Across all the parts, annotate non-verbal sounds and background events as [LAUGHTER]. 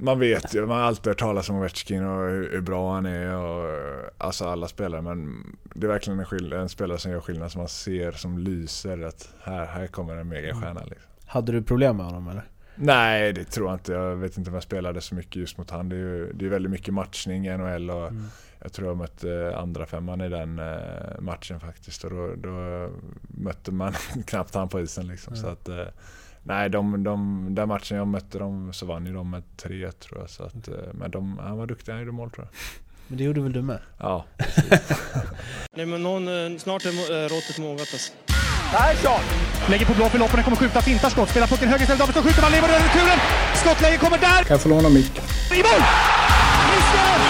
man vet ju, man har alltid hört talas om Ovechkin och hur, hur bra han är och alltså alla spelare men det är verkligen en, skill- en spelare som gör skillnad som man ser som lyser att här, här kommer en megastjärna liksom. Hade du problem med honom eller? Nej, det tror jag inte. Jag vet inte om jag spelade så mycket just mot han. Det är ju det är väldigt mycket matchning i NHL och Mm. jag tror jag mötte andra femman i den eh, matchen faktiskt och då, då mötte man [LAUGHS] knappt han på isen liksom. Mm. Så att, eh, nej, de, de, den matchen jag mötte dem så vann ju de med 3 tror jag. Så att, eh, men de, han var duktig, han gjorde mål tror jag. Men det gjorde väl du med? Ja, [LAUGHS] Nej, men någon, eh, snart är eh, råttet mogat alltså. Persson! Lägger på blå för loppen, kommer skjuta, fintar skott, spelar pucken höger istället, Davidsson skjuter, man lever över returen! Skottläge kommer där! Kan jag få låna micken? I mål!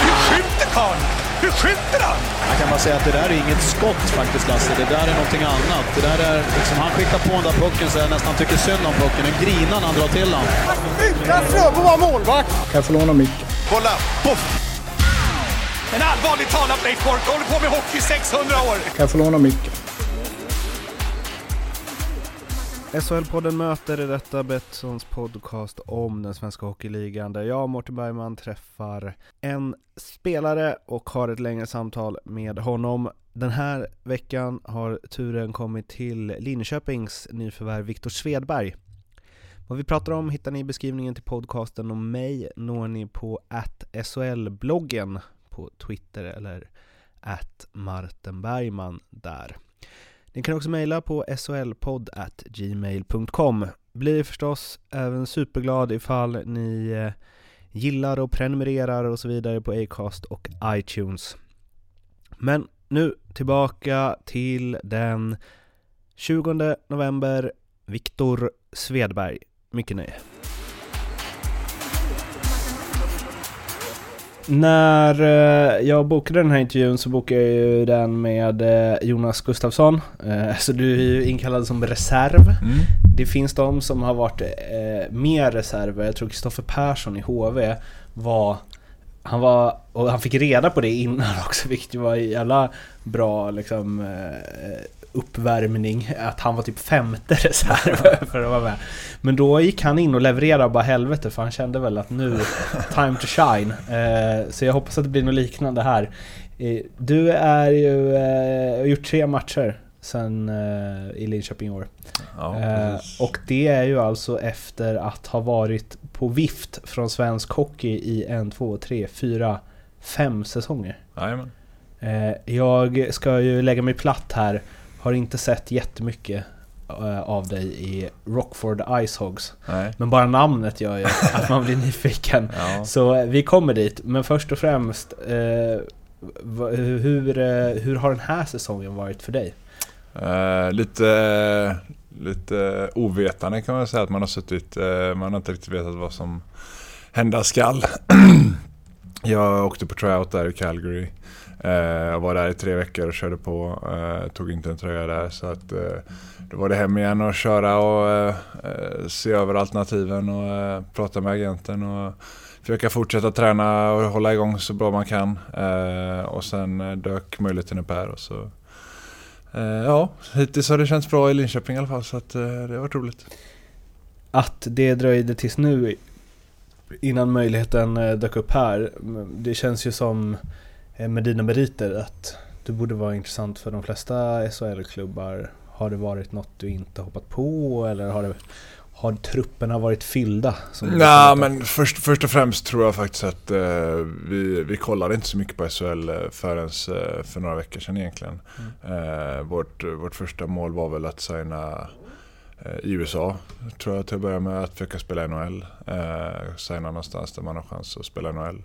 Hur skjuter karln? Hur skjuter han? Kan bara säga att det där är inget skott faktiskt Lasse, det där är någonting annat. Det där är liksom, han skickar på den där pucken så jag nästan tycker synd om pucken. Den grinar när han drar till den. Utan Fröbo var målvakt! Kan jag få låna micken? Kolla! Poff! En allvarligt talat Leif Boork, håller på med hockey i 600 år! Kan jag få låna micken? SHL-podden möter i detta Betssons podcast om den svenska hockeyligan där jag, Mårten Bergman, träffar en spelare och har ett längre samtal med honom. Den här veckan har turen kommit till Linköpings nyförvärv Viktor Svedberg. Vad vi pratar om hittar ni i beskrivningen till podcasten och mig når ni på SHL-bloggen på Twitter eller att Martin Bergman där. Ni kan också mejla på solpodd@gmail.com. Blir förstås även superglad ifall ni eh, gillar och prenumererar och så vidare på Acast och iTunes. Men nu tillbaka till den 20 november, Viktor Svedberg. Mycket nöje. När eh, jag bokade den här intervjun så bokade jag ju den med eh, Jonas Gustafsson. Eh, så du är ju inkallad som reserv. mm. Det finns de som har varit mer reserver. Jag tror Kristoffer Persson i HV var... Han var... Och han fick reda på det innan [LAUGHS] också, vilket var jävla bra liksom... Uppvärmning. Att han var typ femte [LAUGHS] reserv för att vara med. Men då gick han in och levererade bara helvete för han kände väl att nu, [LAUGHS] time to shine. Eh, så jag hoppas att det blir något liknande här. Eh, du är ju, eh, har gjort tre matcher sen i Linköping i år. ja och det är ju alltså efter att ha varit på vift från svensk hockey i en, två, tre, fyra, fem säsonger. Jajamän. Jag ska ju lägga mig platt här. Har inte sett jättemycket eh, av dig i Rockford Icehogs. Nej. Men bara namnet gör ju [LAUGHS] att man blir nyfiken. Ja. Så eh, vi kommer dit. Men först och främst, eh, hur, eh, hur har den här säsongen varit för dig? Eh, lite, lite ovetande kan man säga att man har suttit. eh, man har inte riktigt vetat vad som hända skall. [CLEARS THROAT] jag åkte på tryout där i Calgary. Eh, jag var där i tre veckor och körde på. Eh, tog inte en tröja där. Så att, eh, då var det hem igen och köra och se över alternativen och prata med agenten. Och, Försöka fortsätta träna och hålla igång så bra man kan. Eh, och sen dök möjligheten upp här och så Eh, ja, hittills har det känts bra i Linköping i alla fall så att, eh, det har varit roligt. Att det dröjde tills nu innan möjligheten dök upp här. Det känns ju som med dina meriter att du borde vara intressant för de flesta SHL-klubbar. Har det varit något du inte hoppat på eller har, det, har trupperna varit fyllda? Nej men först, först och främst tror jag faktiskt att eh, vi, vi kollade inte så mycket på SHL eh, förrän eh, för några veckor sedan egentligen. Eh, vårt, vårt första mål var väl att signa eh, i USA, tror jag till att börja med, att försöka spela NHL. Eh, signa någonstans där man har chans att spela NHL.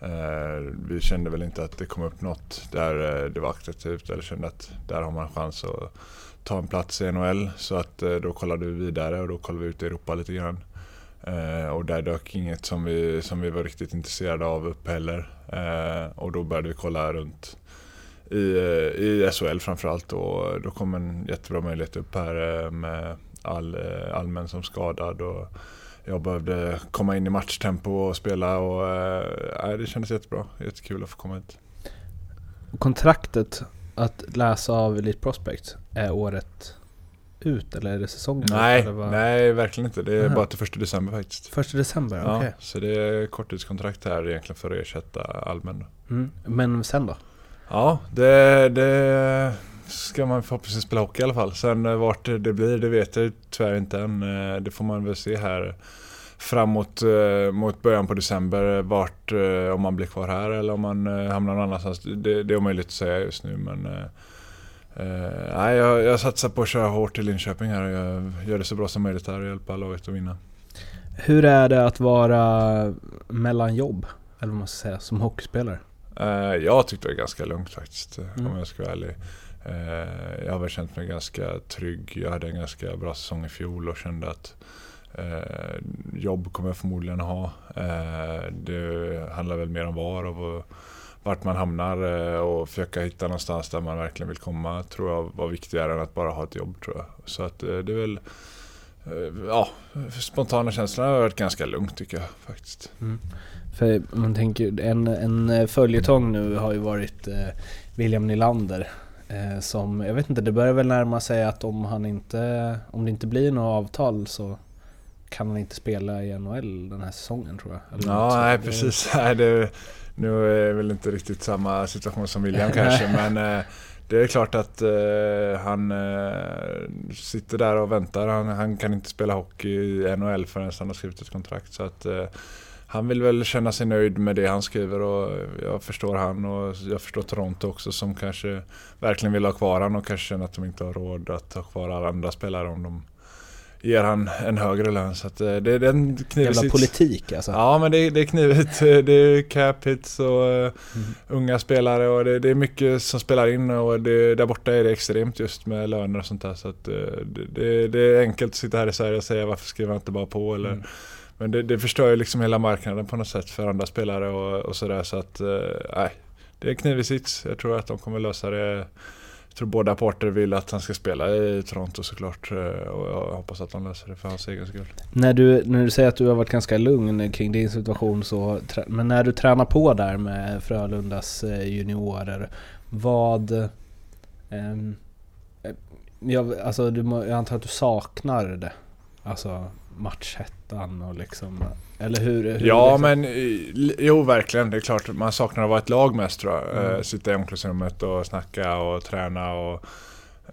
Eh, vi kände väl inte att det kom upp något där eh, det var attraktivt eller kände att där har man chans att ta en plats i NHL. Så att eh, då kollade vi vidare och då kollade vi ut i Europa lite grann. Och där dök inget som vi, som vi var riktigt intresserade av upp heller. Och då började vi kolla runt i, i SHL framförallt och då kom en jättebra möjlighet upp här med all, allmän som skadad. Och jag behövde komma in i matchtempo och spela och eh, det kändes jättebra. Jättekul att få komma hit. Kontraktet att läsa av Elite Prospect är året ut eller är det säsongen Nej, vad? nej verkligen inte. Det är Aha. bara till första december faktiskt. Första december, Ja, okej. Så det är korttidskontrakt här egentligen för att ersätta då. Mm. Men sen då? Ja, det, det ska man förhoppningsvis spela hockey i alla fall. Sen eh, vart det blir, det vet jag tyvärr inte än. Eh, Det får man väl se här framåt eh, mot början på december vart, om man blir kvar här eller om man hamnar någon annanstans. Det, det är omöjligt att säga just nu men nej, jag, jag satsar på att köra hårt i Linköping här och jag gör det så bra som möjligt här och hjälpa laget att vinna. Hur är det att vara mellan jobb, eller vad man ska säga, som hockeyspelare? Jag tyckte det var ganska lugnt faktiskt, Mm. om jag ska vara ärlig. Eh, jag har väl känt mig ganska trygg. Jag hade en ganska bra säsong i fjol och kände att eh, jobb kommer jag förmodligen ha. Eh, det handlar väl mer om var och vart man hamnar eh, och försöka hitta någonstans där man verkligen vill komma tror jag var viktigare än att bara ha ett jobb tror jag. Så att eh, det är väl eh, Ja, spontana känslan har varit ganska lugnt tycker jag faktiskt. Mm. För man tänker, en, en följetong nu har ju varit eh, William Nylander. Eh, som, jag vet inte, det börjar väl närma sig att om han inte, om det inte blir något avtal så kan han inte spela i NHL den här säsongen tror jag. Eller Ja, nej precis. [LAUGHS] Nej, det, nu är det väl inte riktigt samma situation som William [LAUGHS] kanske, men eh, det är klart att eh, han eh, sitter där och väntar. Han, han kan inte spela hockey i NHL förrän han har skrivit ett kontrakt. Så att, eh, han vill väl känna sig nöjd med det han skriver och jag förstår han och jag förstår Toronto också som kanske verkligen vill ha kvar han och kanske känner att de inte har råd att ha kvar alla andra spelare om de ger han en högre lön. Så att, eh, det, det är en knivig Jävla politik alltså. Ja men det, det är knivigt. [LAUGHS] Det är cap hits och eh, Mm. unga spelare och det, det är mycket som spelar in och det, där borta är det extremt just med löner och sånt där. Så att, eh, det, det, det är enkelt att sitta här i Sverige och säga varför skriver han inte bara på eller Mm. Men det, det förstör ju liksom hela marknaden på något sätt för andra spelare och, och sådär så att eh, nej. Det är en knivig sits. Jag tror att de kommer lösa det. Jag tror båda parter vill att han ska spela i Toronto såklart eh, och jag hoppas att de löser det för hans egen skull. När du, när du säger att du har varit ganska lugn kring din situation så, men när du tränar på där med Frölundas eh, juniorer, vad... Ehm, eh, jag, alltså du, jag antar att du saknar det? Alltså matchettan och liksom... Eller hur? hur Ja liksom, men i- jo verkligen, det är klart man saknar att vara ett lag mest tror jag. Mm. Eh, Sitta i omklädningsrummet och snacka och träna och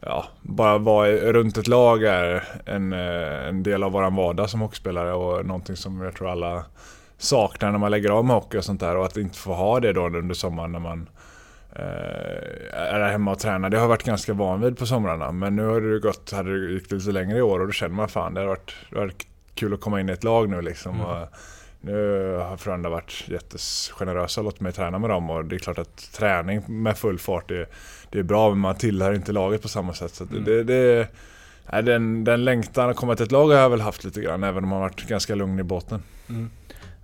ja, bara vara runt ett lag är en, eh, en del av våran vardag som hockeyspelare och någonting som jag tror alla saknar när man lägger av med hockey och sånt där och att inte få ha det då under sommaren när man eh, är hemma och tränar. Det har jag varit ganska van vid på somrarna men nu har det gått, hade det gick lite längre i år och då känner man fan det har varit, det har varit kul att komma in i ett lag nu liksom. Mm. Och, nu har Frölunda varit jättegenerösa och låtit mig träna med dem och det är klart att träning med full fart det, det är bra men man tillhör inte laget på samma sätt. Så Mm. det, det, nej, den, den längtan att komma till ett lag har jag väl haft lite grann även om man varit ganska lugn i båten. Mm.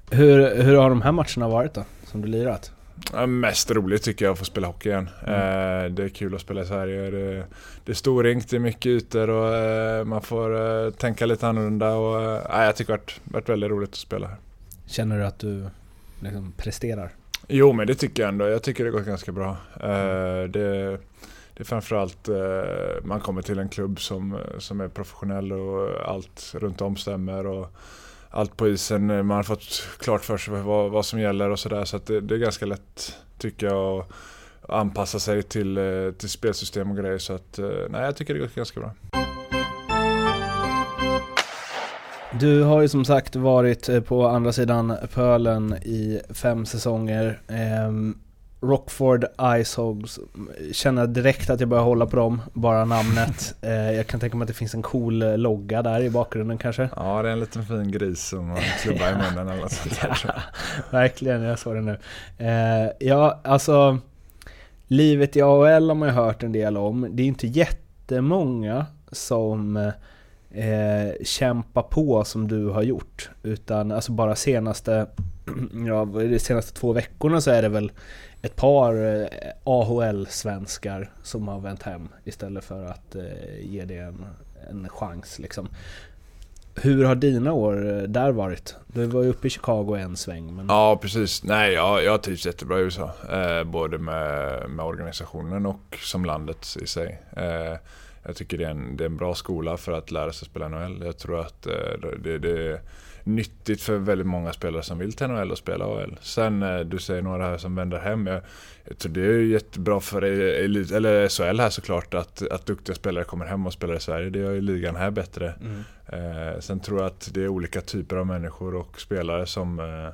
Hur, hur har de här matcherna varit då? Som du lirat? Ja, mest roligt tycker jag att få spela hockey igen. Mm. Eh, det är kul att spela i Sverige. Det, det är storrinkt, det är mycket ytor och eh, man får eh, tänka lite annorlunda. Och, nej, jag tycker det har varit, väldigt roligt att spela här. Känner du att du liksom presterar? Jo men det tycker jag ändå. Jag tycker det gått ganska bra. Eh, det, det är framförallt man kommer till en klubb som, som är professionell och allt runt om stämmer. Och allt på isen, eh, man har fått klart för sig vad, vad som gäller och sådär. Så att det, det är ganska lätt tycker jag att anpassa sig till, eh, till spelsystem och grejer. Så att eh, nej jag tycker det går ganska bra. Du har ju som sagt varit på andra sidan pölen i fem säsonger. Ehm, Rockford Icehogs, känner direkt att jag börjar hålla på dem, bara namnet. [LAUGHS] Eh, jag kan tänka mig att det finns en cool eh, logga där i bakgrunden kanske. Ja det är en liten fin gris som har en klubba i munnen eller något sånt där. jag. [LAUGHS] Verkligen, jag såg det nu. Eh, ja, alltså livet i AHL har man ju hört en del om. Det är inte jättemånga som eh, kämpar på som du har gjort. Utan alltså bara senaste, [CLEARS THROAT] ja, det, senaste två veckorna så är det väl ett par eh, AHL-svenskar som har vänt hem istället för att eh, ge det en, en chans liksom. Hur har dina år eh, där varit? Du var ju uppe i Chicago en sväng men... Ja precis. Nej jag, jag trivs jättebra i USA. Eh, både med, med organisationen och som landet i sig. Eh, jag tycker det är, en, det är en bra skola för att lära sig spela NHL. Jag tror att eh, det, det nyttigt för väldigt många spelare som vill till NHL och spela AHL. Sen eh, du säger några här som vänder hem. Jag, jag tror det är jättebra för elit, eller SHL här såklart att, att duktiga spelare kommer hem och spelar i Sverige. Det gör ju ligan här bättre. Mm. Eh, sen tror jag att det är olika typer av människor och spelare som eh,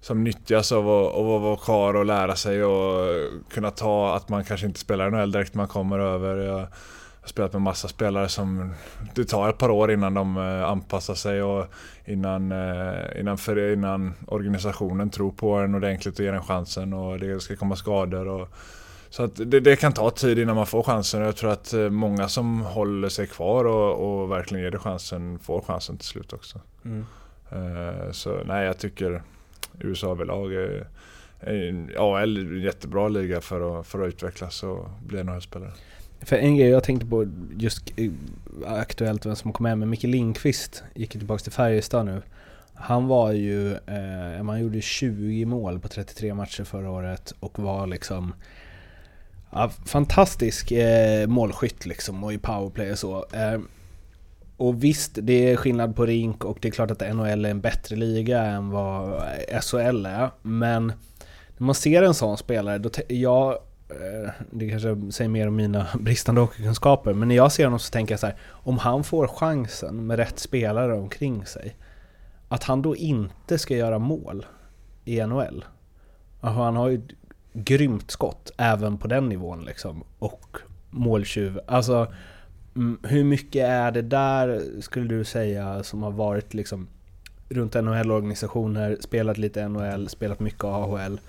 som nyttjas av att, av att vara kvar och lära sig och kunna ta att man kanske inte spelar NHL direkt man kommer över. Jag, har spelat med massa spelare som det tar ett par år innan de eh, anpassar sig och innan, eh, innan, för, innan organisationen tror på en ordentligt och ger en chansen och det ska komma skador. Och, så att det, det, kan ta tid innan man får chansen och jag tror att eh, många som håller sig kvar och, och verkligen ger det chansen får chansen till slut också. Mm. Så nej, jag tycker USA överlag är, är ja, en jättebra liga för att, för att utvecklas och bli NHL-spelare. För en grej jag tänkte på just eh, aktuellt vem som kom hem men Micke Lindqvist gick tillbaka till Färjestad nu. Han var ju, eh, man gjorde 20 mål på 33 matcher förra året och var liksom ja, fantastisk eh, målskytt liksom och i powerplay och så. Eh, och visst, det är skillnad på rink och det är klart att NHL är en bättre liga än vad SHL är. Men när man ser en sån spelare, då jag Eh, det kanske säger mer om mina [LAUGHS] bristande hockeykunskaper, men när jag ser honom så tänker jag så här, om han får chansen med rätt spelare omkring sig, att han då inte ska göra mål i NHL. Alltså han har ju ett grymt skott även på den nivån liksom, och måltjuv. Alltså, mm, hur mycket är det där, skulle du säga, som har varit liksom runt NHL-organisationer, spelat lite NHL, spelat mycket AHL,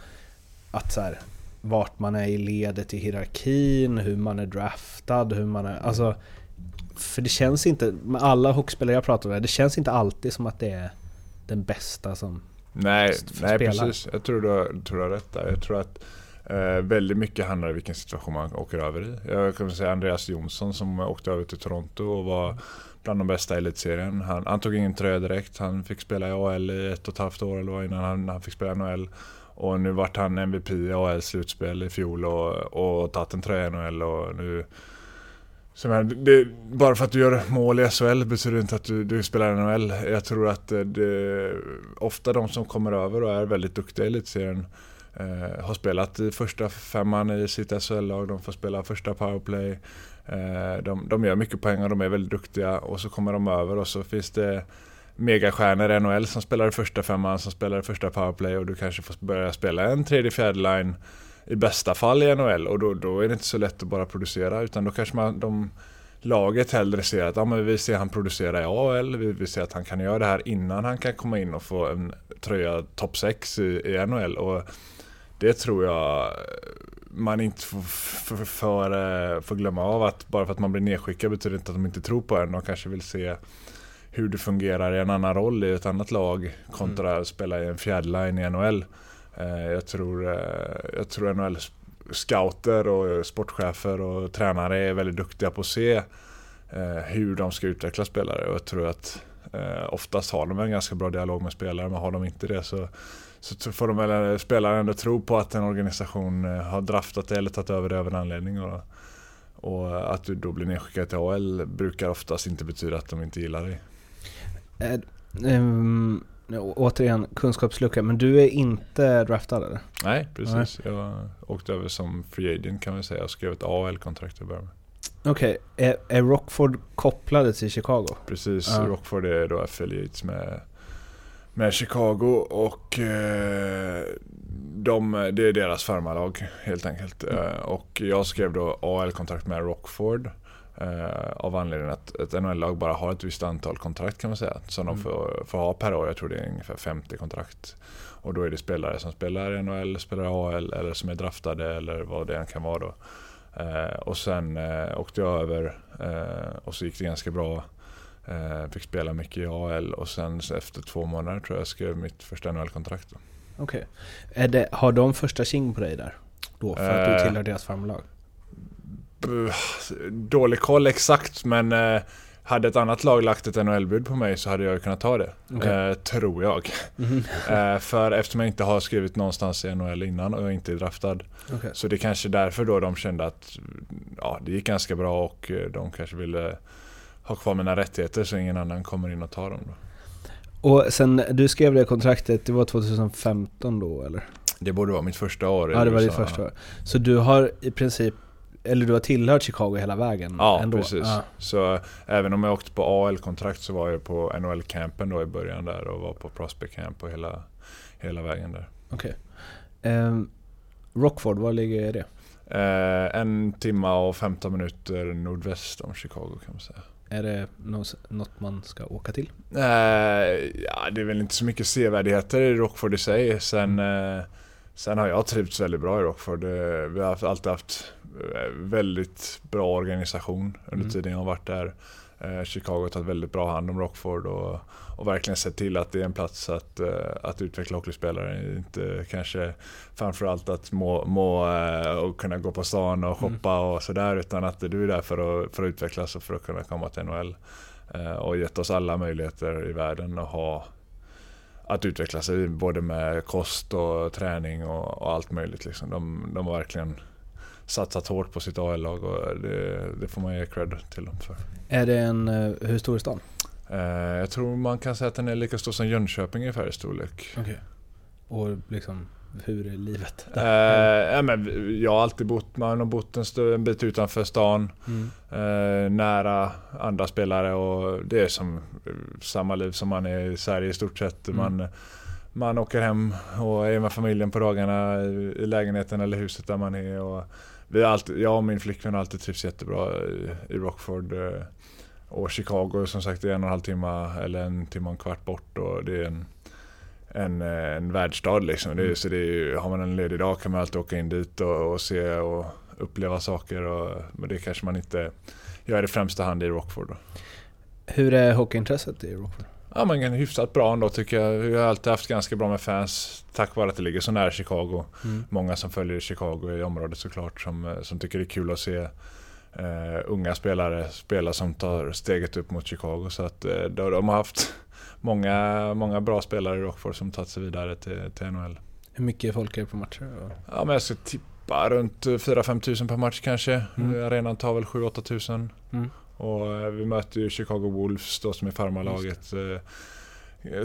att så här, vart man är i ledet i hierarkin, hur man är draftad, hur man är... Alltså, för det känns inte, med alla hockeyspelare jag pratar med, det känns inte alltid som att det är den bästa som Nej, nej precis. Jag tror du, har, tror du har rätt där. Jag tror att eh, väldigt mycket handlar om vilken situation man åker över i. Jag kan säga Andreas Jonsson som åkte över till Toronto och var bland de bästa i elitserien. Han, han tog ingen tröja direkt. Han fick spela i AL i ett och ett halvt år eller vad innan han, han fick spela i NHL. Och nu vart han MVP i AL slutspel i fjol och, och tagit en tröja i NHL och nu... Så det, bara för att du gör mål i SHL betyder det inte att du, du spelar i NHL. Jag tror att eh, det, ofta de som kommer över och är väldigt duktiga i elitserien eh, har spelat i första femman i sitt SHL-lag. De får spela första powerplay. Eh, de, de gör mycket poäng och de är väldigt duktiga och så kommer de över och så finns det megastjärnor i NHL som spelar i första femman, som spelar i första powerplay och du kanske får börja spela en tredje, fjärde line i bästa fall i NHL och då, då är det inte så lätt att bara producera utan då kanske man, de, laget hellre ser att ja, men vi ser han producera i AL, vi, vill ser att han kan göra det här innan han kan komma in och få en tröja topp 6 i, i NHL och det tror jag man inte får, för, för, för eh, glömma av att bara för att man blir nedskickad betyder inte att de inte tror på en. De kanske vill se hur det fungerar i en annan roll i ett annat lag kontra mm. att spela i en fjärdeline i NHL. Eh, jag tror, eh, jag tror NHL scouter och sportchefer och tränare är väldigt duktiga på att se eh, hur de ska utveckla spelare och jag tror att oftast har de en ganska bra dialog med spelare men har de inte det så så får de väl spelare ändå tro på att en organisation har draftat det eller tagit över det av en anledning. Och, och att du då blir nedskickad till AL brukar oftast inte betyda att de inte gillar dig. Ähm, återigen, kunskapslucka, men du är inte draftad eller? Nej, precis. Nej. Jag åkte över som free agent kan vi säga och skrev ett AL-kontrakt i början Okej, okay. är, är, Rockford kopplade till Chicago? Precis, ja. Rockford är då affiliates med, med Chicago och eh, de, det är deras farmarlag helt enkelt. Mm. Eh, och jag skrev då AL-kontrakt med Rockford. Uh, av anledningen att ett NHL-lag bara har ett visst antal kontrakt kan man säga. Som mm. de får, får, ha per år. Jag tror det är ungefär 50 kontrakt. Och då är det spelare som spelar i NHL, spelar AL eller som är draftade eller vad det än kan vara då. Uh, och sen uh, åkte jag över och så gick det ganska bra. fick spela mycket i AL och sen efter två månader tror jag skrev mitt första NHL-kontrakt. Okej. Okay. Har de första tjing på dig där? Då för att du tillhör deras farmlag? Dålig koll exakt men eh, hade ett annat lag lagt ett NHL-bud på mig så hade jag kunnat ta det. Okej. Eh, tror jag. Mhm. [LAUGHS] Eh, för eftersom jag inte har skrivit någonstans i NHL innan och jag inte är draftad. Okej. Så det är kanske därför då de kände att ja, det gick ganska bra och eh, de kanske ville ha kvar mina rättigheter så ingen annan kommer in och tar dem. Då. Och sen du skrev det kontraktet, det var 2015 då eller? Det borde vara mitt första år Ja det var ditt första år. Så du har i princip, eller du har tillhört Chicago hela vägen Ja, ändå? precis. Ja. Så även om jag åkte på AL-kontrakt så var jag på NHL-campen då i början där och var på Prospect Camp och hela, hela vägen där. Okej. Ehm, Rockford, var ligger det? Eh, en timma och 15 minuter nordväst om Chicago kan man säga. Är det nå- något man ska åka till? Eh, ja, det är väl inte så mycket sevärdheter i Rockford i sig. Sen, eh, sen har jag trivts väldigt bra i Rockford. Eh, vi har haft, alltid haft eh, väldigt bra organisation under Mm. tiden jag har varit där. Eh, Chicago har tagit väldigt bra hand om Rockford och, och verkligen sett till att det är en plats att, att utveckla hockeyspelare. Inte kanske framförallt att må, må och kunna gå på stan och Mm. shoppa och sådär utan att du är där för att, för att utvecklas och för att kunna komma till NHL. Och gett oss alla möjligheter i världen att ha att utveckla sig både med kost och träning och, och allt möjligt. Liksom. De, de har verkligen satsat hårt på sitt AL-lag och det, det får man ge cred till dem för. Är det en, eh, hur stor är stan? Eh, jag tror man kan säga att den är lika stor som Jönköping ungefär i storlek. Okej. Och liksom, hur är livet? Eh, ja, men jag har alltid bott, man har bott en, stö- en bit utanför stan. Mm. eh, nära andra spelare och det är som eh, samma liv som man är i Sverige i stort sett. Mm. Man, man åker hem och är med familjen på dagarna i, i lägenheten eller huset där man är. Och vi har alltid, jag och min flickvän har alltid trivts jättebra i, i Rockford. eh, Och Chicago som sagt är en och en halv timme eller en timme och en kvart bort och det är en, en, eh, en världsstad liksom. Det är, så det är, har man en ledig dag kan man alltid åka in dit och, och se och uppleva saker. Och, men det kanske man inte gör i främsta hand i Rockford. Då. Hur är hockeyintresset i Rockford? Ja men hyfsat bra ändå tycker jag. Vi har alltid haft ganska bra med fans tack vare att det ligger så nära Chicago. Mm. Många som följer Chicago i området såklart som, eh, som tycker det är kul att se eh, unga spelare spela som tar steget upp mot Chicago. Så att de, de har haft många, många bra spelare i Rockford som tagit sig vidare till, till NHL. Hur mycket folk är det på matcher? Ja men jag ska tippa runt 4-5 tusen per match kanske. Mm. Arenan tar väl 7-8 tusen. Mm. Och eh, vi möter ju Chicago Wolves då som är farmarlaget. eh,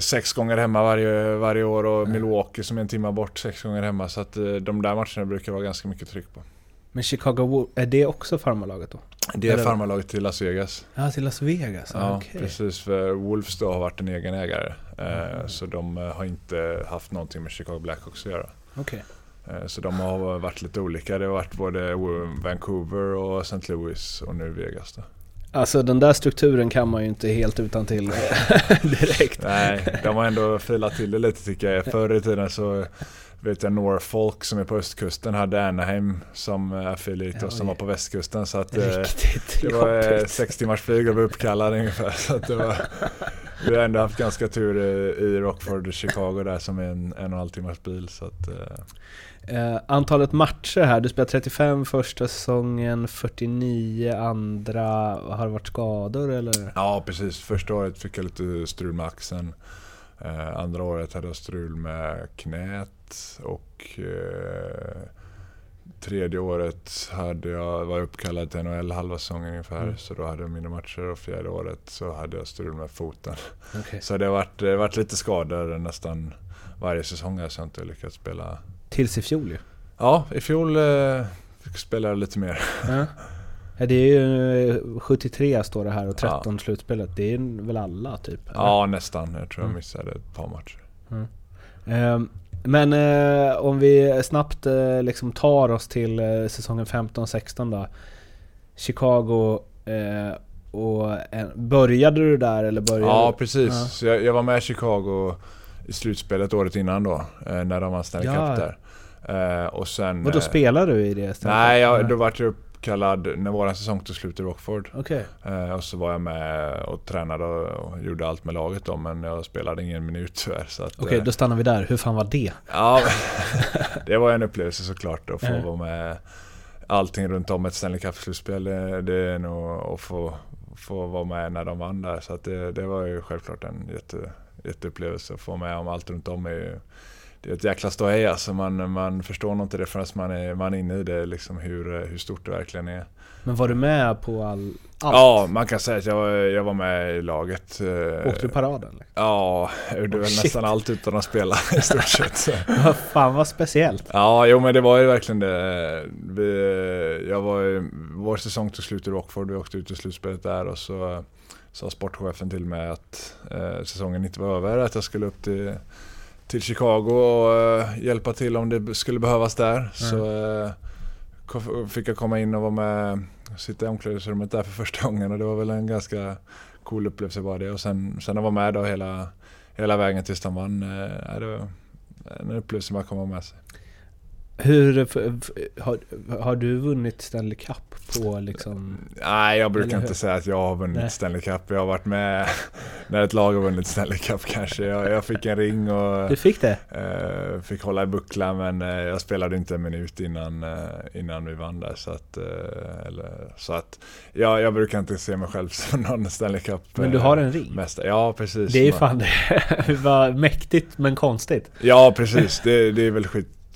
Sex gånger hemma varje, varje år och. Milwaukee som är en timme bort sex gånger hemma. Så att eh, de där matcherna brukar vara ganska mycket tryck på. Men Chicago Wolf, är det också farmarlaget då? Det är Eller- farmarlaget till Las Vegas. Ja, till Las Vegas? Ja, okej. precis. För Wolves då har varit en egen ägare. Mm. Så de eh, har inte haft någonting med Chicago Blackhawks att göra. Okej. Eh, Så de har varit lite olika. Det har varit både Vancouver och St. Louis och nu Vegas då. Alltså den där strukturen kan man ju inte helt utan till [LAUGHS] direkt. Nej, de har ändå filat till det lite tycker jag. Förr i tiden så vet jag Norfolk som är på östkusten hade Anaheim som eh, affiliate och som var på västkusten. Så att eh, Riktigt det var eh, jobbigt. sex timmars flyg och var uppkallad ungefär. Så att det var, vi har ändå haft ganska tur i, i Rockford, Chicago där som är en, en och en halv timmars bil. Så att, eh, Eh, antalet matcher här, du spelar 35 första säsongen, 49 andra. Har det varit skador eller? ja precis, första året fick jag lite strul med axeln. Eh, andra året hade jag strul med knät och eh, tredje året hade jag, var jag uppkallad till NHL halva säsongen ungefär. Mm. Så då hade jag mindre matcher och fjärde året så hade jag strul med foten. [LAUGHS] Okej. Så det har varit, det har varit lite skador nästan varje säsong här så jag inte lyckats spela. Tills i fjol ju. Ja, i fjol eh, fick spela lite mer. Ja. [LAUGHS] Ja, det är ju eh, 73 står det här och 13 slutspelet. Det är väl alla typ? eller? Ja, nästan. Jag tror jag Mm. missade ett par matcher. Ehm, Men eh, om vi snabbt eh, liksom tar oss till eh, säsongen 15-16 då. Chicago eh, och eh, började du där eller började Ja, precis. Ja. Så jag, jag var med Chicago i slutspelet året innan då. eh, När de vann Stanley Ja. Cup där. Eh, och sen... Vadå, eh, spelade du i det? Nej, jag, Ja. då vart jag uppkallad när våran säsong tog slut i Rockford. Okej. Eh, och så var jag med och tränade och, gjorde allt med laget då, men jag spelade ingen minut tyvärr. Okej, eh, då stannar vi där. Hur fan var det? Ja, [LAUGHS] det var en upplevelse såklart att få vara med allting runt om ett Stanley Cup-slutspel. Det, det är nog att få, få vara med när de vann där. Så det, det var ju självklart en jätte, jätteupplevelse att få vara med om allt runt om. Är ju, det är ett jäkla ståhej alltså. Man, man förstår nog inte det förrän man är, man är inne i det, liksom hur, hur stort det verkligen är. Men var du med på all, allt? Ja, man kan säga att jag, jag var med i laget. eh, Åkte du paraden? liksom? Ja, jag gjorde väl Shit. nästan allt utan att spela [LAUGHS] i stort sett. Fan vad speciellt! Ja, jo men det var ju verkligen det. Vi, jag var vår säsong tog slut i Rockford, vi åkte ut i slutspelet där och så sa sportchefen till mig att eh, säsongen inte var över, att jag skulle upp till, till Chicago och eh, hjälpa till om det skulle behövas där. Så eh, ko- fick jag komma in och vara med, sitta i omklädningsrummet där för första gången och det var väl en ganska cool upplevelse bara det. Och sen, sen att vara med då hela, hela vägen tills de vann, eh, det var en upplevelse man kommer med sig. Hur, har, har du vunnit Stanley Cup på liksom... Nej, jag brukar inte säga att jag har vunnit Nej. Stanley Cup. Jag har varit med [LAUGHS] när ett lag har vunnit Stanley Cup kanske. Jag, jag fick en ring och Du fick det? eh, fick hålla i bucklan men eh, jag spelade inte en minut innan, eh, innan vi vann där. Så att, eh, eller, så att ja, jag brukar inte se mig själv [LAUGHS] som någon Stanley Cup Men du eh, har en ring? mästare. Ja, precis. Det är ju fan [LAUGHS] det. var mäktigt men konstigt. Ja precis, det, det är väl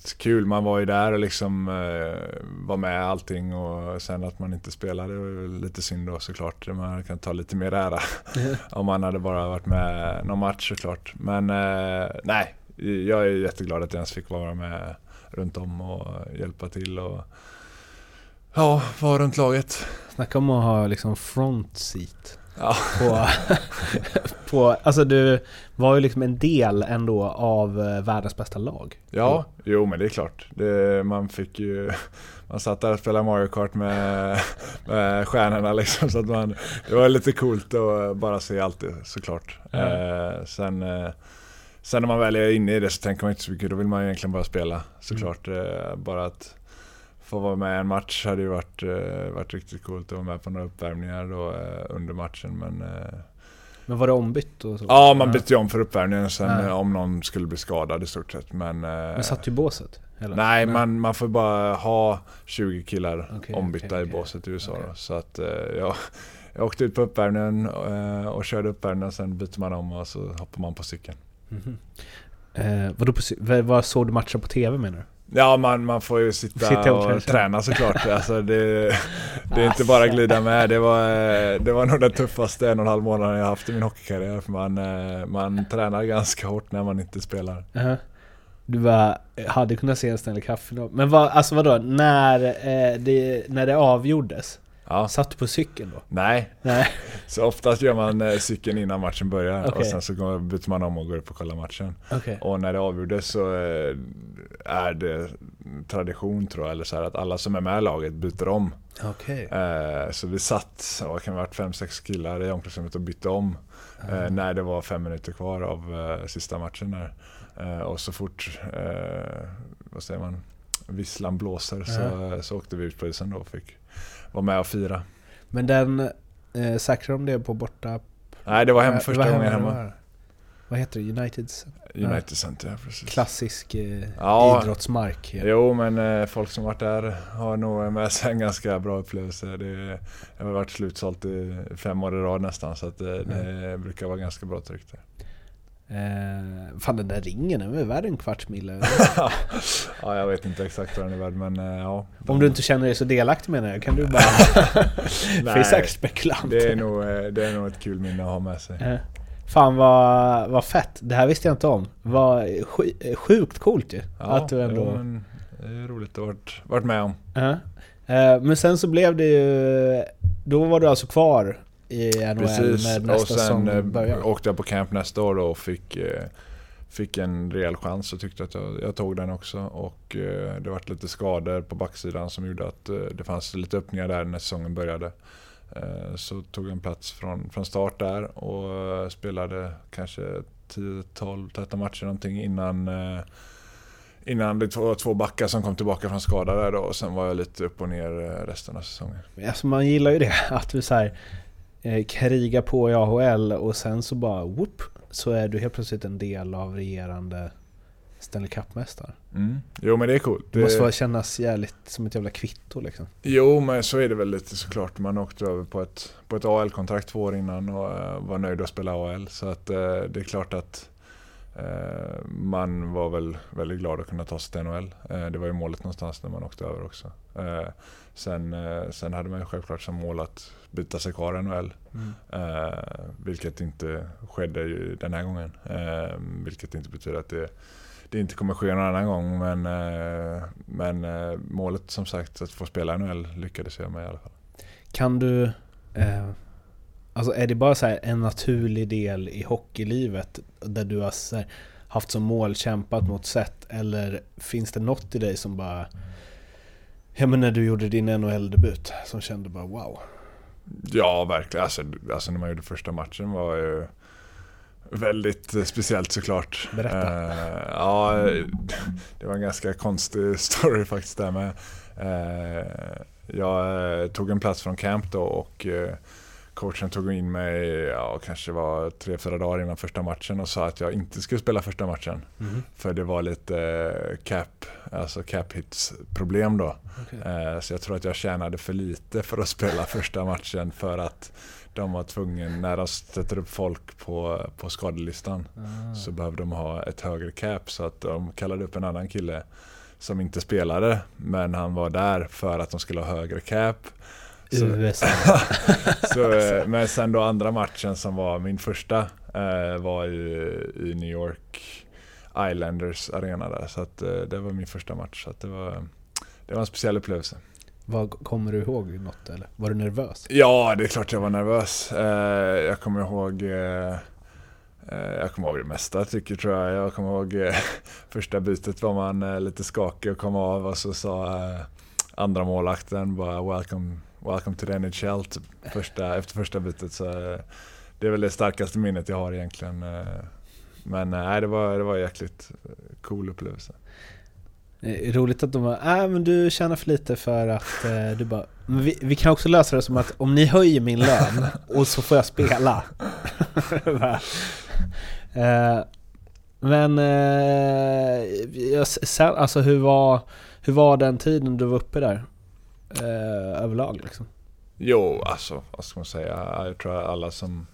skitkul. Man var ju där och liksom eh, var med allting och sen att man inte spelade var lite synd då såklart. Man kan ta lite mer ära [LAUGHS] om man hade bara varit med någon match såklart. Men eh, nej, jag är jätteglad att jag ens fick vara med runt om och hjälpa till och ja, vara runt laget. Snacka om att ha liksom front seat. Ja. På, [LAUGHS] på, alltså du var ju liksom en del ändå av eh, världens bästa lag. Ja, jo men det är klart. Det, man fick ju... [LAUGHS] Man satt där och spelade Mario Kart med, [LAUGHS] med stjärnorna liksom. Så att man, det var lite coolt att bara se allt det såklart. Eh, sen, eh, sen när man väl är inne i det så tänker man inte så mycket. Då vill man egentligen bara spela såklart. Eh, bara att få vara med i en match hade ju varit, eh, varit riktigt coolt. Att vara med på några uppvärmningar då, eh, under matchen. Men, eh, Men var det ombytt och så? ja, man bytte ju om för uppvärmningen sen Ja. eh, om någon skulle bli skadad i stort sett. Men, Men satt du i båset? Eller? Nej, Man, man får bara ha 20 killar Okej, ombytta okej, i okej. båset i USA. Då. Så att eh, jag, åkte ut på uppvärmningen eh, och körde uppvärmningen. Sen byter man om och så hoppar man på cykeln. Mhm. Eh, vadå på, vad, såg du matcher på TV menar du? Ja, man, man får ju sitta, Sitta och och, träna. såklart. [LAUGHS] Alltså det, det är inte bara fan. glida med. Det var, det var nog den tuffaste en och en halv månaden jag haft i min hockeykarriär. För man, eh, man tränar ganska hårt när man inte spelar. Uh-huh. Du bara, hade kunnat se en Stanley Cup-final. Men vad, alltså vadå, när, eh, det, när det avgjordes? Ja. Satt du på cykeln då? Nej, Nej. [LAUGHS] så oftast gör man eh, cykeln innan matchen börjar och Okej. sen så går, byter man om och går upp och kollar matchen. Okej. Och när det avgjordes så eh, är det tradition tror jag, eller så här, att alla som är med i laget byter om. Okej. Eh, Så vi satt, vad kan det varit, fem, sex killar i omklädningsrummet och bytte om eh, när det var fem minuter kvar av sista matchen där. Och så fort, vad säger man, visslan blåser så, så åkte vi ut på isen då och fick vara med och fira. Men den, eh, säkrade de det på borta... Nej, det var hem Eh, första vad gången hemma. var? Vad heter det? Uniteds United Center, ja, precis. klassisk eh, Ja. idrottsmark. Ja. Jo, men eh, folk som varit där har nog med sig en ganska bra upplevelse. Det, det har varit slutsålt i fem år i rad nästan, så att det, det brukar vara ganska bra tryck där. Eh, fan den där ringen, den är värd en kvarts mille? [LAUGHS] ja, jag vet inte exakt vad den är värd, men eh, ja. Om du inte känner dig så delaktig menar jag, kan du bara... [LAUGHS] Nej, spekulant. det är, nog, eh, det är nog ett kul minne att ha med sig. Eh, Fan vad, vad fett, det här visste jag inte om. Vad sj- sjukt coolt ju. Ja, att du ändå... jo, det är roligt att ha varit, varit med om. Ja. Eh, Men sen så blev det ju... Då var du alltså kvar i NHL Precis, och nästa sen säsong eh, började? åkte jag på camp nästa år och fick, eh, fick en rejäl chans och tyckte att jag, jag tog den också. Och eh, det var lite skador på backsidan som gjorde att det fanns lite öppningar där när säsongen började. Så tog jag en plats från, från start där och spelade kanske 10, 12, 13 matcher någonting innan Innan det var två backar som kom tillbaka från skada där då och sen var jag lite upp och ner resten av säsongen. Alltså man gillar ju det, [LAUGHS] att du så här, eh, krigar på i AHL och sen så bara whoop, så är du helt plötsligt en del av regerande Stanley Cup-mästare. Mm. Jo men det är coolt. Det måste vara kännas jävligt som ett jävla kvitto liksom. Jo men så är det väl lite såklart. Man åkte över på ett, på ett AL-kontrakt två år innan och uh, var nöjd att spela AL. Så att uh, det är klart att man var väl väldigt glad att kunna ta sig till NHL. det var ju målet någonstans när man åkte över också. sen, sen hade man ju självklart som mål att byta sig kvar i NHL. Mm. vilket inte skedde den här gången. vilket inte betyder att det det inte kommer ske någon annan gång. Men, eh, men eh, målet som sagt att få spela i NHL lyckades jag med i alla fall. Kan du... Eh, alltså är det bara så en naturlig del i hockeylivet där du har haft som mål kämpat mot sätt eller finns det något i dig som bara... Ja men när du gjorde din NHL-debut som kände bara wow. Ja verkligen. Alltså, alltså när man gjorde första matchen var ju väldigt eh, speciellt såklart. Berätta. Uh, ja, det var en ganska konstig [LAUGHS] story faktiskt där med. Uh, jag tog en plats från camp då och uh, coachen tog in mig, ja kanske var tre, fyra dagar innan första matchen och sa att jag inte skulle spela första matchen. Mm. För det var lite cap, alltså cap hits problem då. Okay. Så jag tror att jag tjänade för lite för att spela [LAUGHS] första matchen för att de var tvungna, när de sätter upp folk på, på skadelistan, ah. så behövde de ha ett högre cap. Så att de kallade upp en annan kille som inte spelade, men han var där för att de skulle ha högre cap. Så, USA. [LAUGHS] så, eh, men sen då andra matchen som var min första eh, var ju i New York Islanders arena där. Så att, eh, det var min första match. Så det, var, det var en speciell upplevelse. Vad, kommer du ihåg något eller? Var du nervös? Ja, det är klart jag var nervös. Jag kommer ihåg jag kommer ihåg det mesta tycker tror jag. Jag kommer ihåg [LAUGHS] första bytet var man lite skakig och kom av och så sa andra målakten bara “Welcome, welcome to the NHL” typ, första, efter första bytet. Så eh, det är väl det starkaste minnet jag har egentligen. Eh. Men eh, nej, det var, det var en jäkligt cool upplevelse. Roligt att de bara, äh, men du tjänar för lite för att eh, du bara, men vi, vi, kan också lösa det som att om ni höjer min lön och så får jag spela. [LAUGHS] eh, men eh, sen, alltså hur var, hur var den tiden du var uppe där? Eh, överlag liksom? Jo, alltså vad ska man säga? Jag tror att alla som,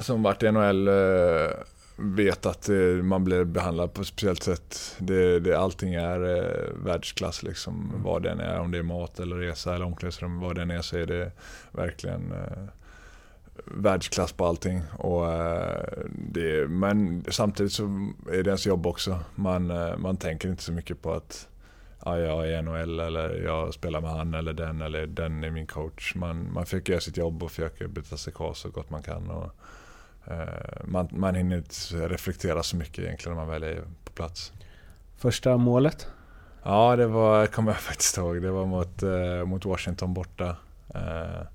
som varit i NHL eh, vet att eh, man blir behandlad på ett speciellt sätt. Det, det, allting är eh, världsklass liksom. Mm. Vad det än är, om det är mat eller resa eller omklädningsrum, vad det än är så är det verkligen eh, världsklass på allting. Och, eh, det, men samtidigt så är det ens jobb också. Man, man tänker inte så mycket på att ja, jag är NHL eller jag spelar med han eller den eller den är min coach. Man, man försöker göra sitt jobb och försöker byta sig kvar så gott man kan. Och, Eh, man, man hinner inte reflektera så mycket egentligen när man väl är på plats. Första målet? Ja, det var, kommer jag faktiskt ihåg. Det var mot, eh, mot Washington borta. Eh,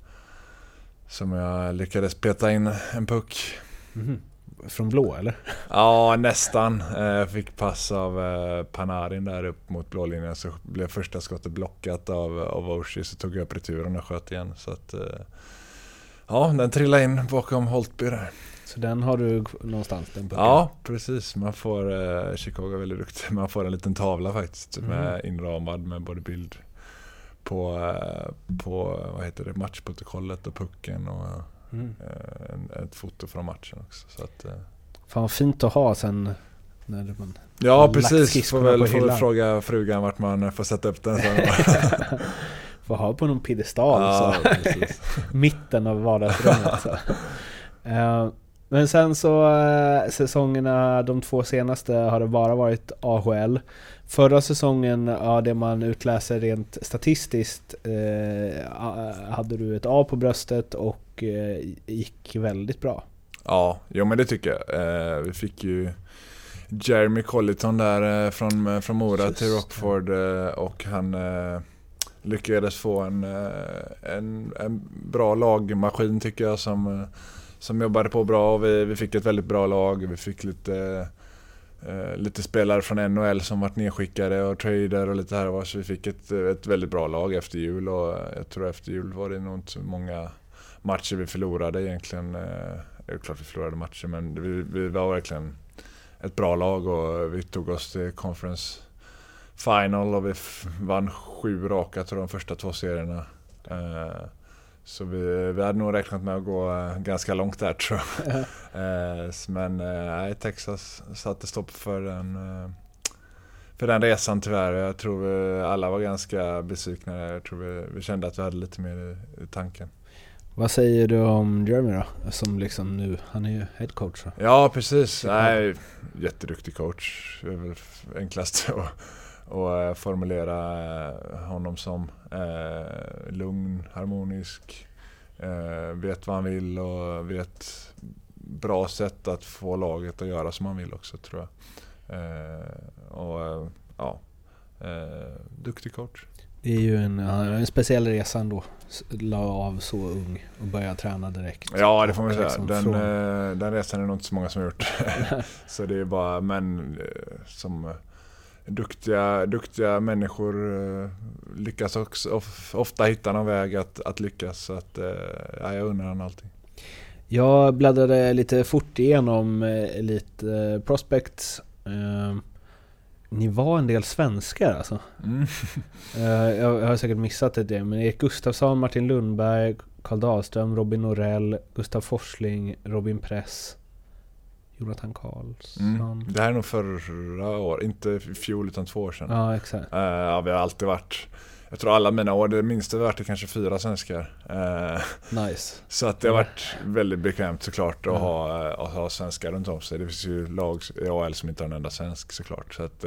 som jag lyckades peta in en puck. Mm. Från blå eller? Ja, nästan. Eh, jag fick pass av eh, Panarin där upp mot blålinjen så blev första skottet blockat av, av Oshie så tog jag upp returen och sköt igen. Så att, ja, den trillade in bakom Holtby där. Så den har du någonstans? Den ja, precis. Man får, eh, Chicago är väldigt duktig. Man får en liten tavla faktiskt mm. med inramad med både bild på, eh, på vad heter det, matchprotokollet och pucken och mm. eh, en, ett foto från matchen också. Så att, eh. Fan vad fint att ha sen när man Ja precis, får väl får fråga frugan vart man får sätta upp den. [LAUGHS] får ha på någon piedestal ja, så. [LAUGHS] mitten av vardagsrummet. Så. Uh, Men sen så säsongerna, de två senaste, har det bara varit AHL. Förra säsongen, ja, det man utläser rent statistiskt, eh, hade du ett A på bröstet och eh, gick väldigt bra. Ja, jo men det tycker jag. Eh, vi fick ju Jeremy Colliton där eh, från, från Mora Just. till Rockford eh, och han lyckades få en, en, en bra lagmaskin tycker jag som som jobbade på bra vi, vi fick ett väldigt bra lag. Vi fick lite, eh, lite spelare från NHL som varit nedskickade och trader och lite här och var. Så vi fick ett, ett väldigt bra lag efter jul och eh, jag tror efter jul var det nog inte så många matcher vi förlorade egentligen. Eh, det är klart vi förlorade matcher men vi, vi var verkligen ett bra lag och vi tog oss till conference final och vi vann sju raka tror jag, de första två serierna. Eh, så vi, vi hade nog räknat med att gå eh, ganska långt där tror jag. [LAUGHS] Eh, s- Men eh, nej, Texas satte stopp för den, eh, för den resan tyvärr. Jag tror vi alla var ganska besvikna. Jag tror vi, vi kände att vi hade lite mer i, i tanken. Vad säger du om Jeremy då? Som liksom nu, han är ju head coach då. Ja, precis. Nej, jätteduktig coach. Det är väl enklast att, att eh, formulera eh, honom som. Eh, lugn, harmonisk, eh, vet vad han vill och vet bra sätt att få laget att göra som han vill också tror jag. Eh, och eh, ja, duktig coach. Det är ju en, en speciell resa ändå. La av så ung och började träna direkt. Ja, det får man Och säga. liksom Den, från- den resan är nog inte så många som har gjort. [LAUGHS] så det är bara eh, som duktiga, duktiga människor eh, lyckas också of, ofta hitta någon väg att, att lyckas. Så att, eh, ja, jag undrar han allting. Jag bläddrade lite fort igenom eh, Elite eh, Prospects. Ni var en del svenskar alltså. Mm. [LAUGHS] Jag, jag har säkert missat det, men Erik Gustafsson, Martin Lundberg, Karl Dahlström, Robin Norell, Gustav Forsling, Robin Press, Jonathan Karlsson. Mm. Det här är nog förra år, inte fjol utan två år sedan. Ja, exakt. Eh, ja, vi har alltid varit, jag tror alla mina år, det minsta vi har varit är kanske fyra svenskar. Eh, Nice. Så att det har varit väldigt bekvämt såklart att, ha, eh, att ha svenskar runt om sig. Det finns ju lag i AL som inte har en enda svensk såklart. Så att,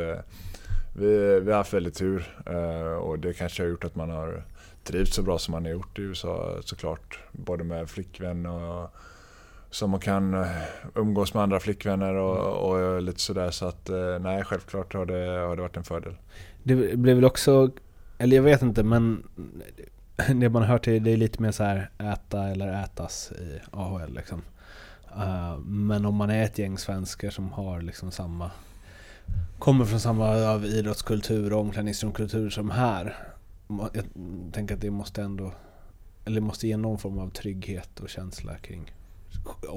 vi, vi har haft väldigt tur och det kanske har gjort att man har trivts så bra som man har gjort i USA såklart. Både med flickvän och som man kan eh, umgås med andra flickvänner och, och lite sådär. Så att eh, nej, självklart har det, har det varit en fördel. Det blev väl också, eller jag vet inte men [LAUGHS] det man har hört är det är lite mer så här äta eller ätas i AHL liksom. Eh, men om man är ett gäng svenskar som har liksom samma Kommer från samma av idrottskultur och omklädningsrumskultur som här. Jag tänker att det måste ändå Eller måste ge någon form av trygghet och känsla kring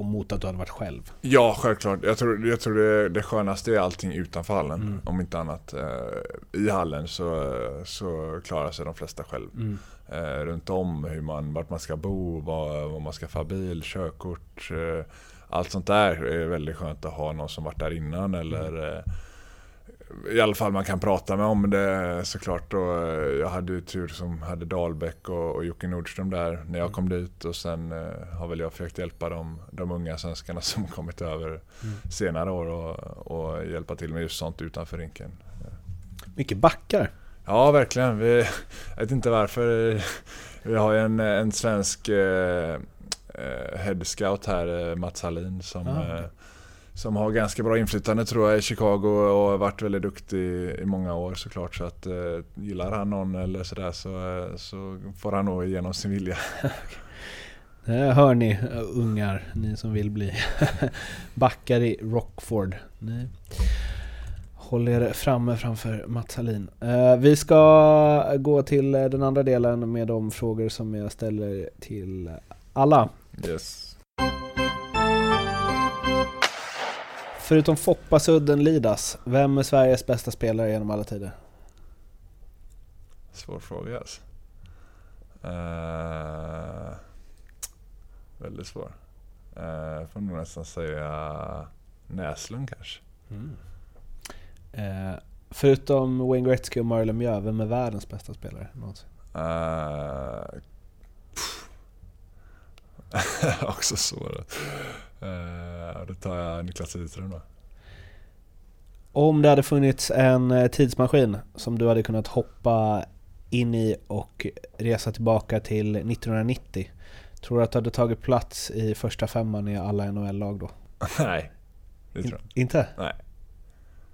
mot att du hade varit själv. Ja, självklart. Jag tror, jag tror det, det skönaste är allting utanför hallen, Mm. om inte annat. Eh, I hallen så, så klarar sig de flesta själv. Mm. Eh, runt om, hur man, vart man ska bo, var, var man ska få bil, körkort. Eh, allt sånt där är väldigt skönt att ha någon som varit där innan eller eh, i alla fall man kan prata med om det såklart. Och eh, jag hade ju tur som hade Dahlbäck och, och Jocke Nordström där när jag kom dit och sen eh, har väl jag försökt hjälpa de, de unga svenskarna [LAUGHS] som kommit över senare år och, och hjälpa till med just sånt utanför rinken. Mycket backar. Ja, verkligen. Vi, [LAUGHS] jag vet inte varför. Vi har ju en, en svensk eh, eh, head scout här, eh, Mats Hallin, som, Ah, okej. Som har ganska bra inflytande tror jag i Chicago och har varit väldigt duktig i många år såklart. Så att eh, gillar han någon eller sådär så, eh, så får han nog igenom sin vilja. [LAUGHS] Det hör ni eh, ungar, ni som vill bli [LAUGHS] backar i Rockford. Ni håll er framme framför Mats Hallin. Eh, vi ska gå till den andra delen med de frågor som jag ställer till alla. Yes. Förutom Foppa Sudden Lidas, vem är Sveriges bästa spelare genom alla tider? Svår fråga alltså. Eh, väldigt svår. Uh, får nog nästan säga Näslund kanske. Eh, förutom Wayne Gretzky och Marlon Mjö, vem är världens bästa spelare någonsin? Uh, [LAUGHS] också svår. Uh, då tar jag Niklas Lidström då. Om det hade funnits en eh, tidsmaskin som du hade kunnat hoppa in i och resa tillbaka till 1990 Tror du att du hade tagit plats i första femman i alla NHL-lag då? [LAUGHS] Nej, det tror jag In- inte? Nej.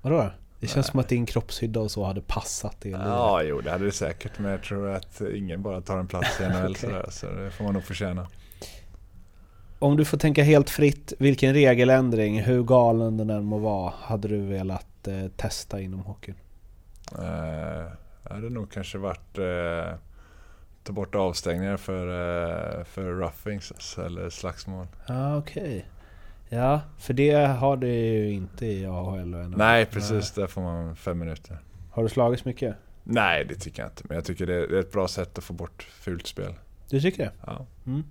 Vadå då? Det känns Nej. som att din kroppshydda och så hade passat livet. Ja, jo det hade det säkert. Men jag tror att ingen bara tar en plats i NHL [LAUGHS] Okej. sådär. Så det får man nog förtjäna. Om du får tänka helt fritt, vilken regeländring, hur galen den än må vara, hade du velat eh, testa inom hockeyn? Uh, hade nog kanske varit uh, ta bort avstängningar för, uh, för roughings eller slagsmål. Ja, okej. Ja, för det har det ju inte i AHL och NHL. Nej precis, där får man fem minuter. Har du slagits mycket? Nej det tycker jag inte, men jag tycker det är ett bra sätt att få bort fult spel. Du tycker det? Ja. Mm.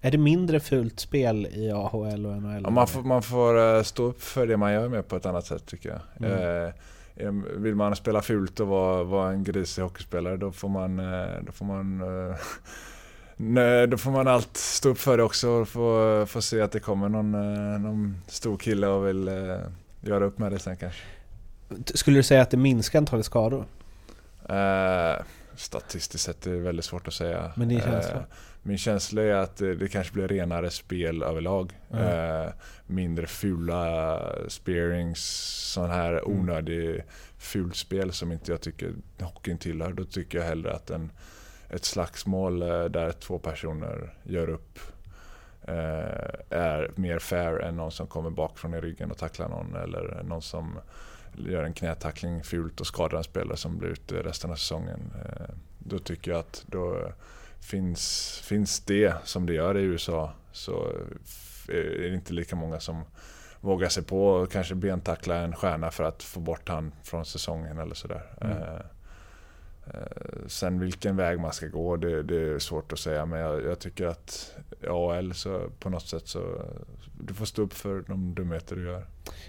Är det mindre fult spel i AHL och NHL? Ja, man, får, man får eh, stå upp för det man gör med på ett annat sätt tycker jag. Mm. Eh, em, vill man spela fult och vara, vara en grisig hockeyspelare då får man, eh, då får man eh, [LAUGHS] nej, då får man allt stå upp för det också och få, få se att det kommer någon, eh, någon stor kille och vill eh, göra upp med det sen kanske. Skulle du säga att det minskar antalet skador? Eh, statistiskt sett är det väldigt svåt att säga. Men din känsla? Eh, min känsla är att det, det kanske blir renare spel överlag. Mm. Eh, mindre fula spearings, sån här Mm. onödig fult spel som inte jag tycker hockeyn tillhör. Då tycker jag hellre att en, ett slagsmål eh, där två personer gör upp eh, är mer fair än någon som kommer bakifrån i ryggen och tacklar någon eller någon som gör en knätackling fult och skadar en spelare som blir ute resten av säsongen. Eh, Då tycker jag att då finns, finns det som det gör i USA så f- är det inte lika många som vågar sig på och kanske bentackla en stjärna för att få bort han från säsongen eller sådär. Mm. Eh, eh, Sen vilken väg man ska gå det, det är svårt att säga men jag, jag tycker att i AL så på något sätt så du får stå upp för de dumheter du gör.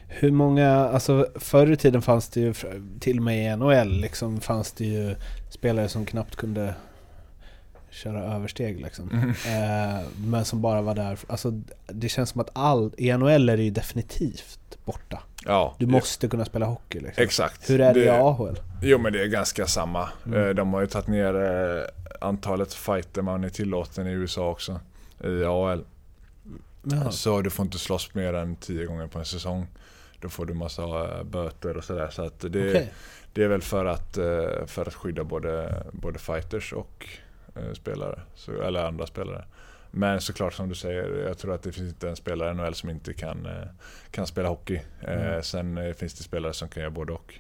Hur många, alltså förr i tiden fanns det ju, till och med i NHL liksom, fanns det ju spelare som knappt kunde köra översteg liksom. Eh, men som bara var där, alltså det känns som att all, i NHL är det ju definitivt borta. Ja, Du måste kunna spela hockey liksom. Exakt. Hur är det, i AHL? Jo men det är ganska samma. Mm. Eh, De har ju tagit ner eh, antalet fighter man är tillåten i USA också. I. Jaha. Så du får inte slåss mer än 10 gånger på en säsong. Då får du massa eh, böter och sådär. Så att det, Okej. det är väl för att, för att skydda både, både fighters och spelare. Så, eller andra spelare. Men såklart som du säger, jag tror att det finns inte en spelare i NHL som inte kan, eh, kan spela hockey. Eh, Mm. Sen eh, finns det spelare som kan göra både och.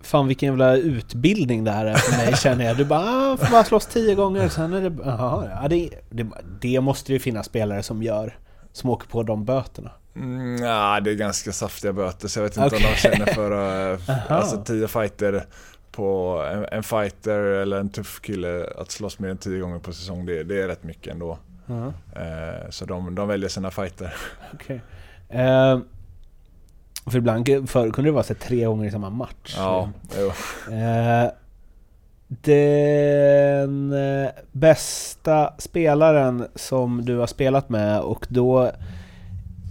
Fan vilken jävla utbildning det här är för mig känner jag. Du bara ah, får bara slåss tio gånger, sen är det... Jaha, ja, det, det, det måste ju finnas spelare som gör. Som åker på de böterna. Mm, ja, det är ganska saftiga böter så jag vet inte Okej. om de känner för att... [LAUGHS] Aha. alltså 10 fighter på en, en fighter eller en tuff kille att slåss mer än 10 gånger på säsong, det, det är rätt mycket ändå. Ja, Eh, så de, de väljer sina fighter. [LAUGHS] okej. Eh, för ibland förr kunde det vara så tre gånger i samma match. Ja, jo. Eh, den eh, bästa spelaren som du har spelat med och då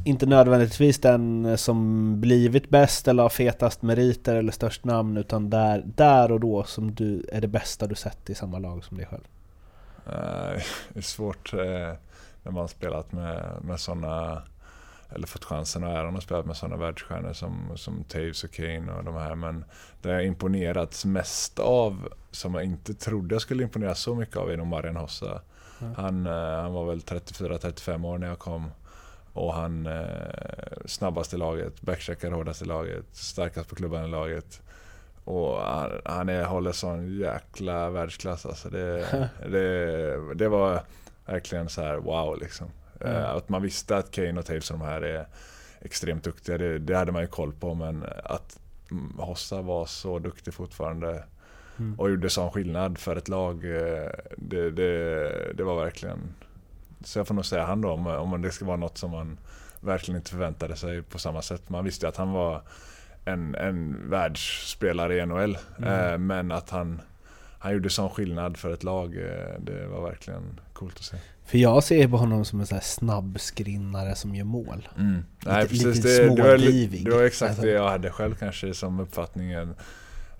inte nödvändigtvis den som blivit bäst eller har fetast meriter eller störst namn utan där, där och då som du är det bästa du sett i samma lag som dig själv. Eh, det är svårt eh, när man har spelat med, med sådana eller fått chansen och äran att spela med sådana världsstjärnor som, som Taves och Kane och de här. Men det jag imponerats mest av, som jag inte trodde jag skulle imponeras så mycket av, är nog Marian Hossa. Ja. Han, eh, han var väl 34-35 år när jag kom. Och han eh, snabbast i laget, backcheckar hårdast i laget, starkast på klubban i laget. Och han, han är, håller sån jäkla världsklass alltså. Det, [LAUGHS] det, det var verkligen så här wow liksom. Mm. Eh, Att man visste att Kane och Taves och de här är extremt duktiga, det, det hade man ju koll på. Men att mm, Hossa var så duktig fortfarande Mm. och gjorde sån skillnad för ett lag. eh, Det, det, det var verkligen... Så jag får nog säga han då, om, om det ska vara något som man verkligen inte förväntade sig på samma sätt. Man visste ju att han var en, en världsspelare i NHL. Mm. Eh, men att han, han gjorde sån skillnad för ett lag, eh, det var verkligen coolt att se. För jag ser på honom som en sån här snabb skrinnare som gör mål. Nej, lite precis, det, det, var, det var exakt Alltså. det jag hade själv kanske som uppfattningen.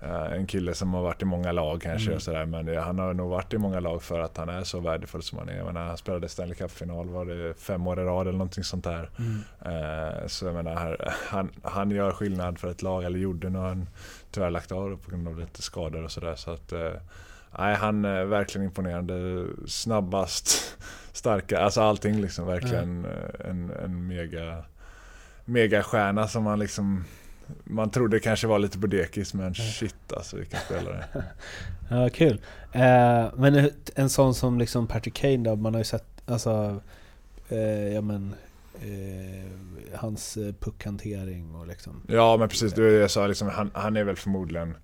Eh, en kille som har varit i många lag kanske Mm. och sådär. Men han har nog varit i många lag för att han är så värdefull som han är. Jag menar, han spelade Stanley Cup-final, var det fem år i rad eller någonting sånt där. Mm. Eh, så jag menar, han, han gör skillnad för ett lag, eller gjorde har han tyvärr lagt av på grund av lite skador och sådär. Så att, eh, nej, han är verkligen imponerande. Snabbast, [LAUGHS] starka, alltså allting liksom. Verkligen eh, en, en mega, mega stjärna som man liksom man trodde kanske var lite på dekis men shit alltså vilken spelare. [LAUGHS] Ja, kul. Eh, men en sån som liksom Patrick Kane då, man har ju sett, alltså, eh, ja men, eh, hans eh, puckhantering och liksom. Ja men precis, det det jag sa, liksom, han, han är väl förmodligen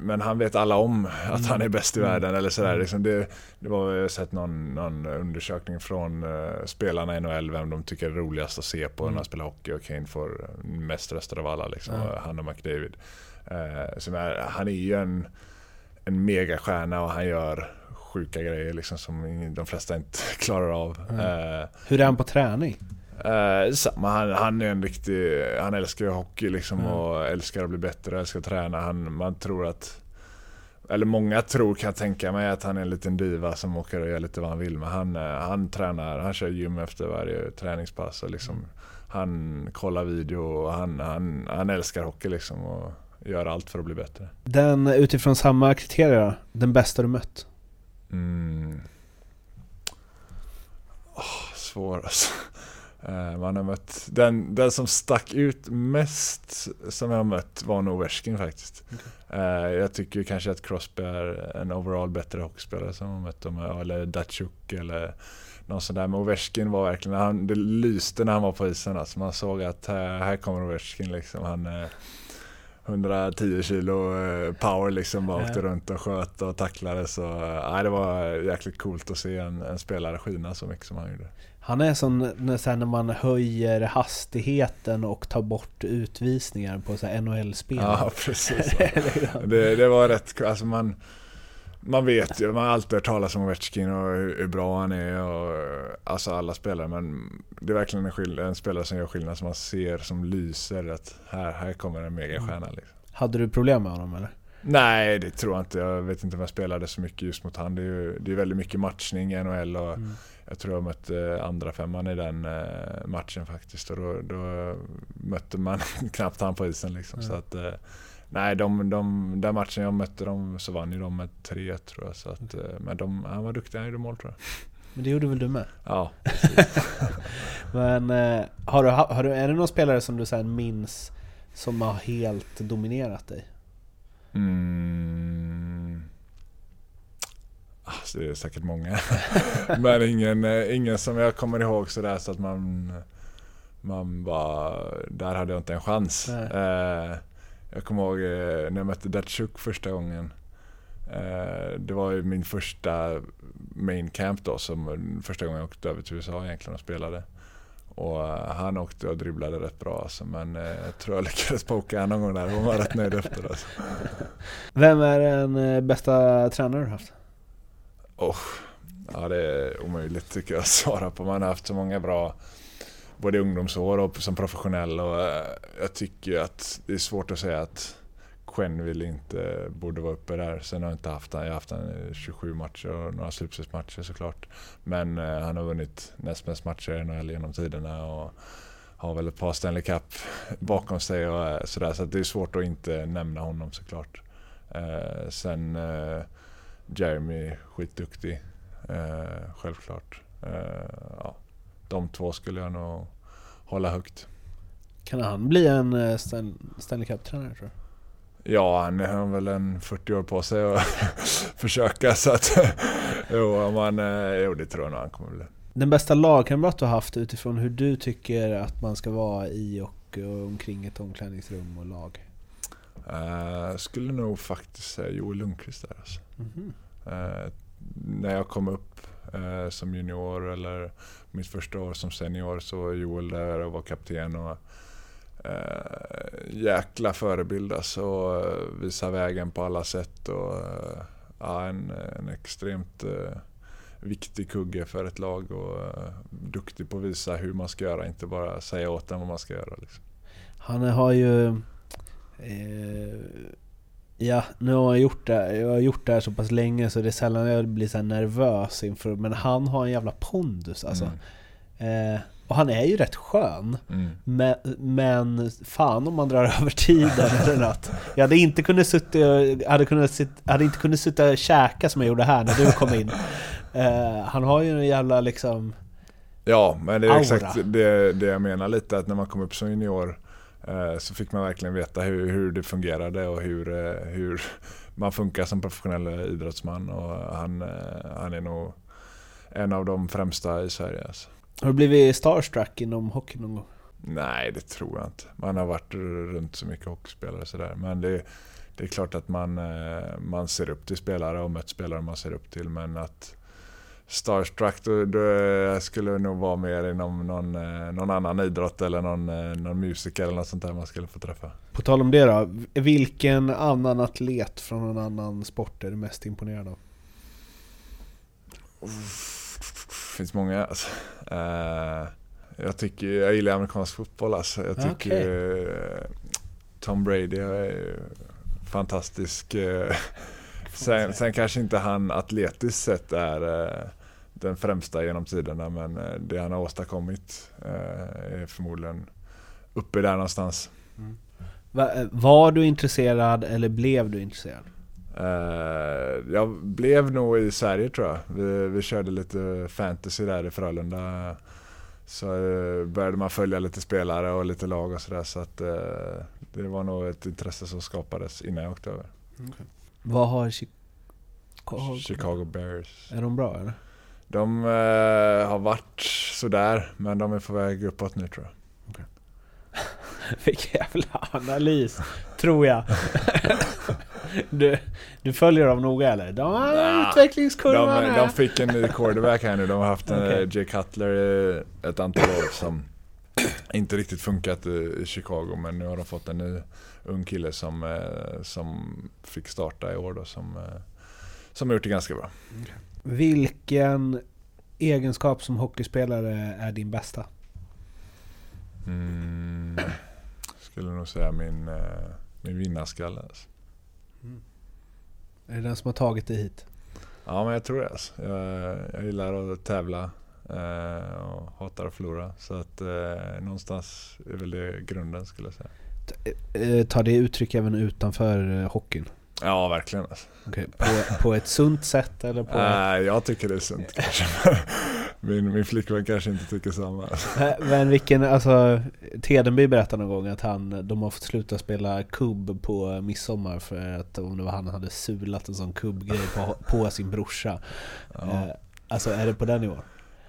men han vet alla om att han är bäst i Mm. världen eller sådär. Mm. Liksom det, det var, jag har sett någon, någon undersökning från eh, spelarna i NHL vem de tycker är roligast att se på Mm. när de spelar hockey och Kane får mest röster av alla. Liksom, och han och McDavid. Eh, som är, han är ju en, en megastjärna och han gör sjuka grejer liksom, som de flesta inte [LAUGHS] klarar av. Mm. Eh, Hur är han på träning? Eh, samma, han, han är en riktig, han älskar ju hockey liksom Mm. och älskar att bli bättre, älskar att träna. Han, man tror att, eller många tror kan jag tänka mig att han är en liten diva som åker och gör lite vad han vill. Men han, eh, han tränar, han kör gym efter varje träningspass och liksom, han kollar video och han, han, han älskar hockey liksom och gör allt för att bli bättre. Den utifrån samma kriterier den bästa du mött? Mm. Åh, svår alltså. Eh, Man har mött, den, den som stack ut mest som jag har mött var nog Ovechkin faktiskt. Eh, Jag tycker kanske att Crosby är en overall bättre hockeyspelare som jag mött dem, eller Datsjuk eller någon sån där. Men Ovechkin var verkligen, han, det lyste när han var på isen. Alltså man såg att här, här kommer Ovechkin liksom. Han, eh, 110 kilo eh, power liksom bara åkte runt och sköt och tacklade. Så eh, det var jäkligt coolt att se en, en spelare skina så mycket som han gjorde. Han är som när, så här, när man höjer hastigheten och tar bort utvisningar på NHL-spel. Ja, precis. [LAUGHS] det, det var rätt alltså man, man vet ju, man har alltid hört talas om Ovechkin och hur, hur bra han är och alltså alla spelare men det är verkligen en, skill- en spelare som gör skillnad som man ser som lyser att här, här kommer en megastjärna liksom. Hade du problem med honom eller? Nej, det tror jag inte. Jag vet inte om jag spelade så mycket just mot han. Det är ju det är väldigt mycket matchning i NHL och Mm. Jag tror jag mötte andra femman i den eh, matchen faktiskt. Och då, då mötte man [LAUGHS] knappt han på isen liksom. Ja. Så att, eh, nej, de, de, den matchen jag mötte dem så vann ju de med 3 tror jag. Så att, eh, men de, han var duktig, han gjorde mål tror jag. [LAUGHS] Men det gjorde väl du med? Ja, [LAUGHS] Men eh, har du, har du, är det någon spelare som du här minns som har helt dominerat dig? Mm. Alltså, det är säkert många. [LAUGHS] Men ingen, eh, ingen som jag kommer ihåg sådär så att man, man bara, där hade jag inte en chans. Eh, jag kommer ihåg eh, när jag mötte Datsjuk första gången. Eh, det var ju min första main camp då, som första gången jag åkte över till USA egentligen och spelade. Och eh, han åkte och dribblade rätt bra alltså, men eh, jag tror jag lyckades poka honom någon gång där och var rätt nöjd efter. Alltså. Vem är den bästa tränare du haft? Ja, det är omöjligt tycker jag att svara på. Man har haft så många bra både i ungdomsår och som professionell och eh, jag tycker att det är svårt att säga att Quenneville inte borde vara uppe där. Sen har jag inte haft han. Jag har haft han i 27 matcher och några slutspelsmatcher såklart. Men eh, han har vunnit näst mest matcher i NHL genom tiderna och har väl ett par Stanley Cup bakom sig och eh, sådär. Så att det är svårt att inte nämna honom såklart. Eh, sen eh, Jeremy, skitduktig. Eh, självklart. Eh, ja. De två skulle jag nog hålla högt. Kan han bli en eh, Stan- Stanley Cup-tränare tror du? Ja, han har väl en 40 år på sig att [LAUGHS] försöka så att [LAUGHS] jo, om han, eh, jo, det tror jag nog han kommer bli. Den bästa lagkamrat du har haft utifrån hur du tycker att man ska vara i och eh, omkring ett omklädningsrum och lag? Eh, skulle nog faktiskt säga Joel Lundqvist där alltså. Mhm. Eh, när jag kom upp eh, som junior eller mitt första år som senior så var Joel där och var kapten och eh, jäkla förebild alltså. Och, Visa vägen på alla sätt och eh, ja, en, en extremt eh, viktig kugge för ett lag och eh, duktig på att visa hur man ska göra, inte bara säga åt den vad man ska göra. Liksom. Han har ju... Eh, ja, nu har jag gjort det, jag har gjort det här så pass länge så det är sällan jag blir så nervös inför... Men han har en jävla pondus alltså. Mm. Eh, och han är ju rätt skön. Mm. Men, men fan om man drar [LAUGHS] över tiden eller något. Jag hade inte kunnat sitta, hade kunnat sitta, hade inte kunnat sitta och käka som jag gjorde här när du kom in. Eh, han har ju en jävla liksom... Ja, men det är Aura. exakt det, det jag menar lite att när man kom upp som junior så fick man verkligen veta hur, hur det fungerade och hur, eh, hur man funkar som professionell idrottsman och han, eh, han är nog en av de främsta i Sverige. Alltså. Har du blivit starstruck inom hockey någon gång? Nej, det tror jag inte. Man har varit runt så mycket hockeyspelare sådär. Men det, det är klart att man, eh, man ser upp till spelare och mött spelare man ser upp till. Men att starstruck, då, då skulle det nog vara mer inom någon, eh, någon annan idrott eller någon, eh, någon musiker eller något sånt där man skulle få träffa. På tal om det då, vilken annan atlet från en annan sport är du mest imponerad av? Det finns många alltså. Eh, jag tycker, jag gillar amerikansk fotboll alltså. Jag tycker eh, Tom Brady är fantastisk. Sen, sen kanske inte han atletiskt sett är den främsta genom tiderna men eh, det han har åstadkommit eh, är förmodligen uppe där någonstans. Va, eh, var du intresserad eller blev du intresserad? Jag blev nog i Sverige tror jag. Vi, vi körde lite fantasy där i Frölunda. Så började man följa lite spelare och lite lag och sådär. Så att det var nog ett intresse som skapades innan jag åkte över. Vad har Chicago... Chicago Bears. Är de bra eller? De eh, har varit sådär, men de är på väg uppåt nu tror jag. [LAUGHS] Vilken jävla analys, tror jag. [LAUGHS] du, du följer dem noga eller? De har Nah, utvecklingskurvan De, de fick en ny quarterback här nu. De har haft en eh, Jay Cutler i ett antal år som inte riktigt funkat i, Chicago. Men nu har de fått en ny ung kille som, eh, som fick starta i år då, som, eh, som har gjort det ganska bra. Vilken egenskap som hockeyspelare är din bästa? Mm, skulle nog säga min, eh, min vinnarskalle. Alltså. Är det den som har tagit dig hit? Ja men jag tror det alltså. jag, jag gillar att tävla eh, och hatar att förlora. Så att eh, någonstans är väl det grunden skulle jag säga. Eh, Tar det uttryck även utanför hockeyn? Ja verkligen alltså. Okej, På, på ett sunt sätt eller på ett... Nej, jag tycker det är sunt [LAUGHS] kanske. min, min flickvän kanske inte tycker samma. Men vilken, alltså Tedenby berättade någon gång att han, de har fått sluta spela kubb på midsommar för att om det var han hade sulat en sån kubbgrej på, på sin brorsa. Eh, Alltså är det på den nivån?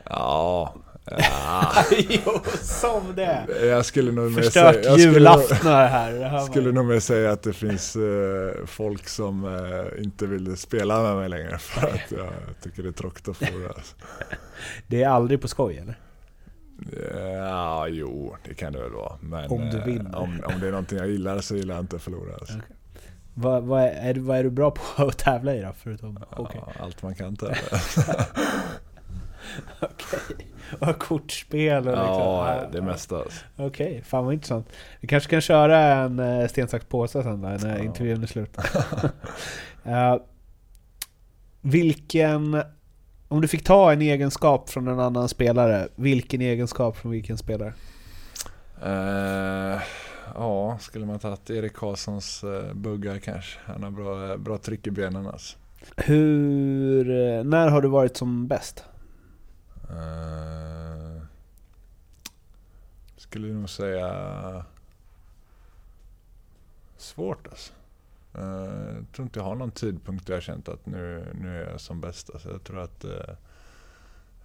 Ja, ja. [LAUGHS] jo, som det! jag skulle nog Förstört säga, jag skulle, nog- julaftnar här. Det här skulle nog mer säga att det finns eh, folk som eh, inte vill spela med mig längre för att [LAUGHS] jag tycker det är tråkigt att förlora. Alltså. Det är aldrig på skoj eller? Ja, jo, det kan det väl vara. Men Om du eh, vinner. om, om det är någonting jag gillar så gillar jag inte att förlora. Alltså. Vad, vad, är, vad är du bra på [LAUGHS] att tävla i då? Förutom hockey? Ja, allt man kan tävla. [LAUGHS] Okej. Och kortspel och liksom. ja, det mesta. Alltså. Okej, fan vad intressant. Vi kanske kan köra en uh, sten, sax, påse sen då, när Ja. intervjun är slut. [LAUGHS] Eh, vilken... Om du fick ta en egenskap från en annan spelare, vilken egenskap från vilken spelare? Eh, ja, skulle man tagit Erik Karlssons uh, buggar kanske. Han har bra, bra tryck i benen alltså. Hur... eh, När har du varit som bäst? Eh, skulle nog säga svårt alltså. Eh, jag tror inte jag har någon tidpunkt där jag känt att nu, nu är jag som bäst. Alltså, jag tror att eh,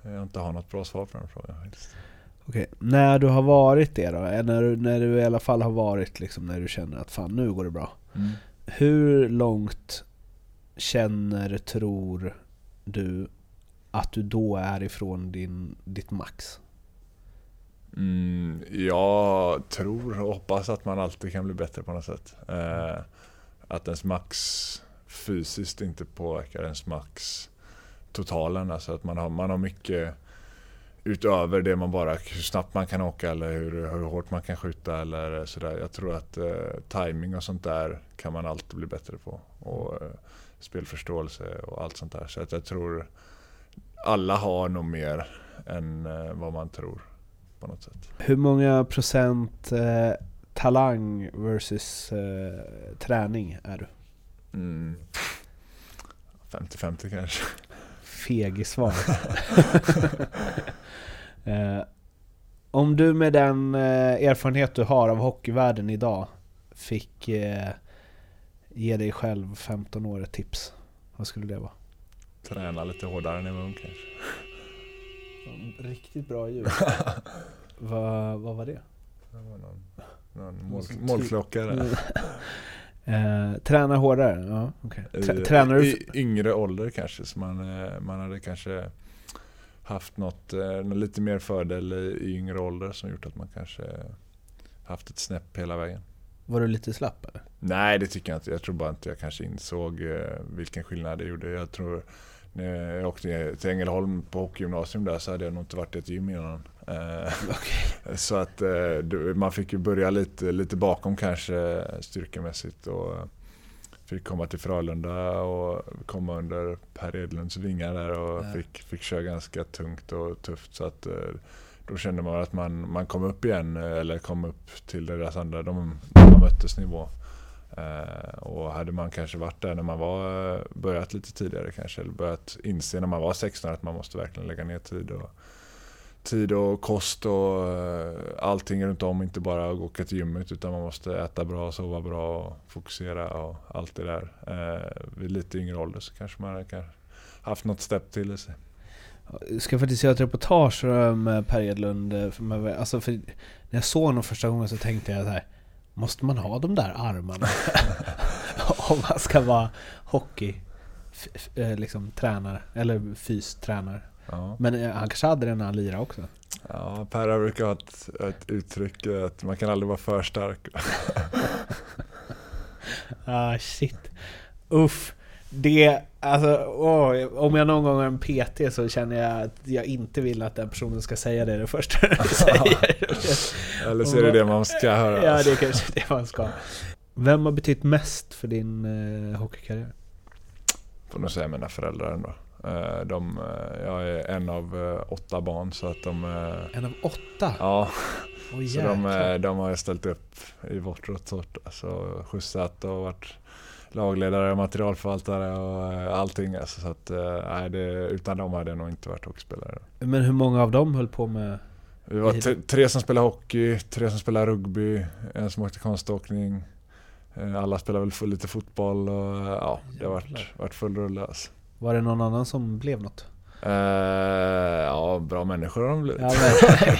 jag inte har något bra svar på den frågan faktiskt. Okej, när du har varit det då? När du, när du i alla fall har varit liksom, när du känner att fan nu går det bra. Hur långt känner, tror du att du då är ifrån din, ditt max? Mm, jag tror och hoppas att man alltid kan bli bättre på något sätt. Eh, att ens max fysiskt inte påverkar ens max totalen. Alltså att man har, man har mycket utöver det man bara, hur snabbt man kan åka eller hur, hur hårt man kan skjuta eller sådär. Jag tror att eh, timing och sånt där kan man alltid bli bättre på. Och eh, spelförståelse och allt sånt där. Så att jag tror alla har nog mer än eh, vad man tror på något sätt. Hur många procent eh, talang versus eh, träning är du? Mm. 50-50 kanske. Feg i svar. [LAUGHS] eh, om du med den eh, erfarenhet du har av hockeyvärlden idag fick eh, ge dig själv 15 år ett tips, vad skulle det vara? Träna lite hårdare än jag var ung kanske. Riktigt bra ljud. [LAUGHS] vad, vad var det? Det var någon, någon mål, målklocka där. [LAUGHS] Eh, tränar hårdare? Ja. Trä- I, Tränar du... I yngre ålder kanske, så man, eh, man hade kanske haft något, eh, något lite mer fördel i, i yngre ålder som gjort att man kanske haft ett snäpp hela vägen. Var du lite slapp eller? Nej det tycker jag inte. Jag tror bara inte jag kanske insåg eh, vilken skillnad det gjorde. Jag tror när jag åkte till Ängelholm på hockeygymnasium där så hade jag nog inte varit i ett gym innan. Eh, [LAUGHS] Så att eh, man fick ju börja lite, lite bakom kanske styrkemässigt och fick komma till Frölunda och komma under Per Edlunds vingar där och Ja. fick, fick köra ganska tungt och tufft. Så att eh, då kände man att man, man kom upp igen eh, eller kom upp till deras andra, de, de möttes nivå. Eh, och hade man kanske varit där när man var, eh, börjat lite tidigare kanske, eller börjat inse när man var 16 att man måste verkligen lägga ner tid och, tid och kost och eh, allting runt om, inte bara åka till gymmet utan man måste äta bra, sova bra och fokusera och allt det där. Eh, vid lite yngre ålder så kanske man hade haft något stepp till i sig. Jag ska faktiskt göra ett reportage med eh, Per Edlund. Eh, för alltså för när jag såg honom första gången så tänkte jag så här. Måste man ha de där armarna? [LAUGHS] Om man ska vara hockey eh, liksom tränare, eller fystränare. Ja. Men eh, han kanske hade det när han lirade också. Ja, Per brukar ha ett, ett uttryck eh, att man kan aldrig vara för stark. [LAUGHS] Ah shit. Uff. Det, alltså, åh, om jag någon gång är en PT så känner jag att jag inte vill att den personen ska säga det det första den [LAUGHS] säger. Eller så är det det man ska höra. Ja, det är kanske det man ska. Vem har betytt mest för din eh, hockeykarriär? Får nog säga mina föräldrar ändå. Eh, De, eh, jag är en av eh, åtta barn så att de... En av åtta? Ja, Oj så de, de har ställt upp i vårt sort. Alltså skjutsat och varit lagledare, materialförvaltare och eh, allting. Alltså, så att, eh, nej, det, utan dem hade jag nog inte varit hockeyspelare. Men hur många av dem höll på med... Vi var tre, som spelade hockey, tre som spelade rugby, en som åkte konståkning. Eh, Alla spelar väl full, lite fotboll och ja, det har varit, varit full rulle alltså. Var det någon annan som blev något? Eh, ja, bra människor har de blivit. Ja,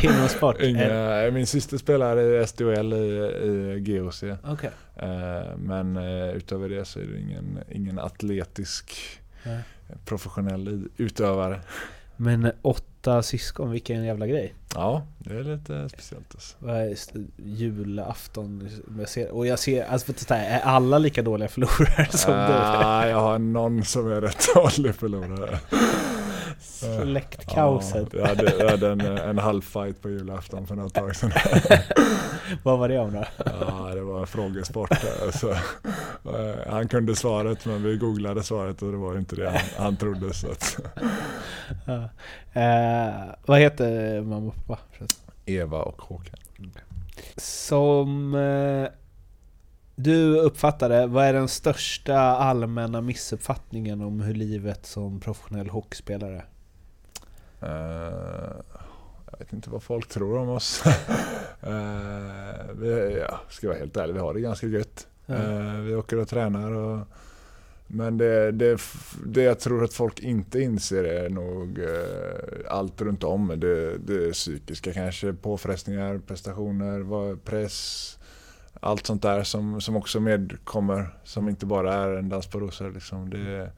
men, [LAUGHS] inom sport? Eh, Inga, min syster spelar i SDHL i, i GOC. Okej. Eh, men eh, utöver det så är det ingen, ingen atletisk Nej. professionell utövare. [LAUGHS] Men åtta syskon, vilken jävla grej. Ja, det är lite speciellt alltså. Julafton, jag ser, och jag ser, alltså är alla lika dåliga förlorare [LAUGHS] som du? Ah, jag har någon som är rätt dålig förlorare. Släktkaoset. Ja, jag hade, jag hade en, en halv fight på julafton för något tag sedan. [LAUGHS] Vad var det om då? Ja, det var en frågesport. Så, eh, han kunde svaret men vi googlade svaret och det var inte det han, han trodde. Så att, Ja. Eh, vad heter mamma och pappa? Eva och Håkan. Som eh, du uppfattade, vad är den största allmänna missuppfattningen om hur livet som professionell hockeyspelare? Eh, jag vet inte vad folk tror om oss. [LAUGHS] Eh, vi, ja, ska jag vara helt ärlig, vi har det ganska gött. Eh, vi åker och tränar. Och, men det, det, det jag tror att folk inte inser är nog allt runt om. Det, det psykiska kanske, påfrestningar, prestationer, press. Allt sånt där som, som också medkommer, som inte bara är en dans på rosor. Liksom. Det,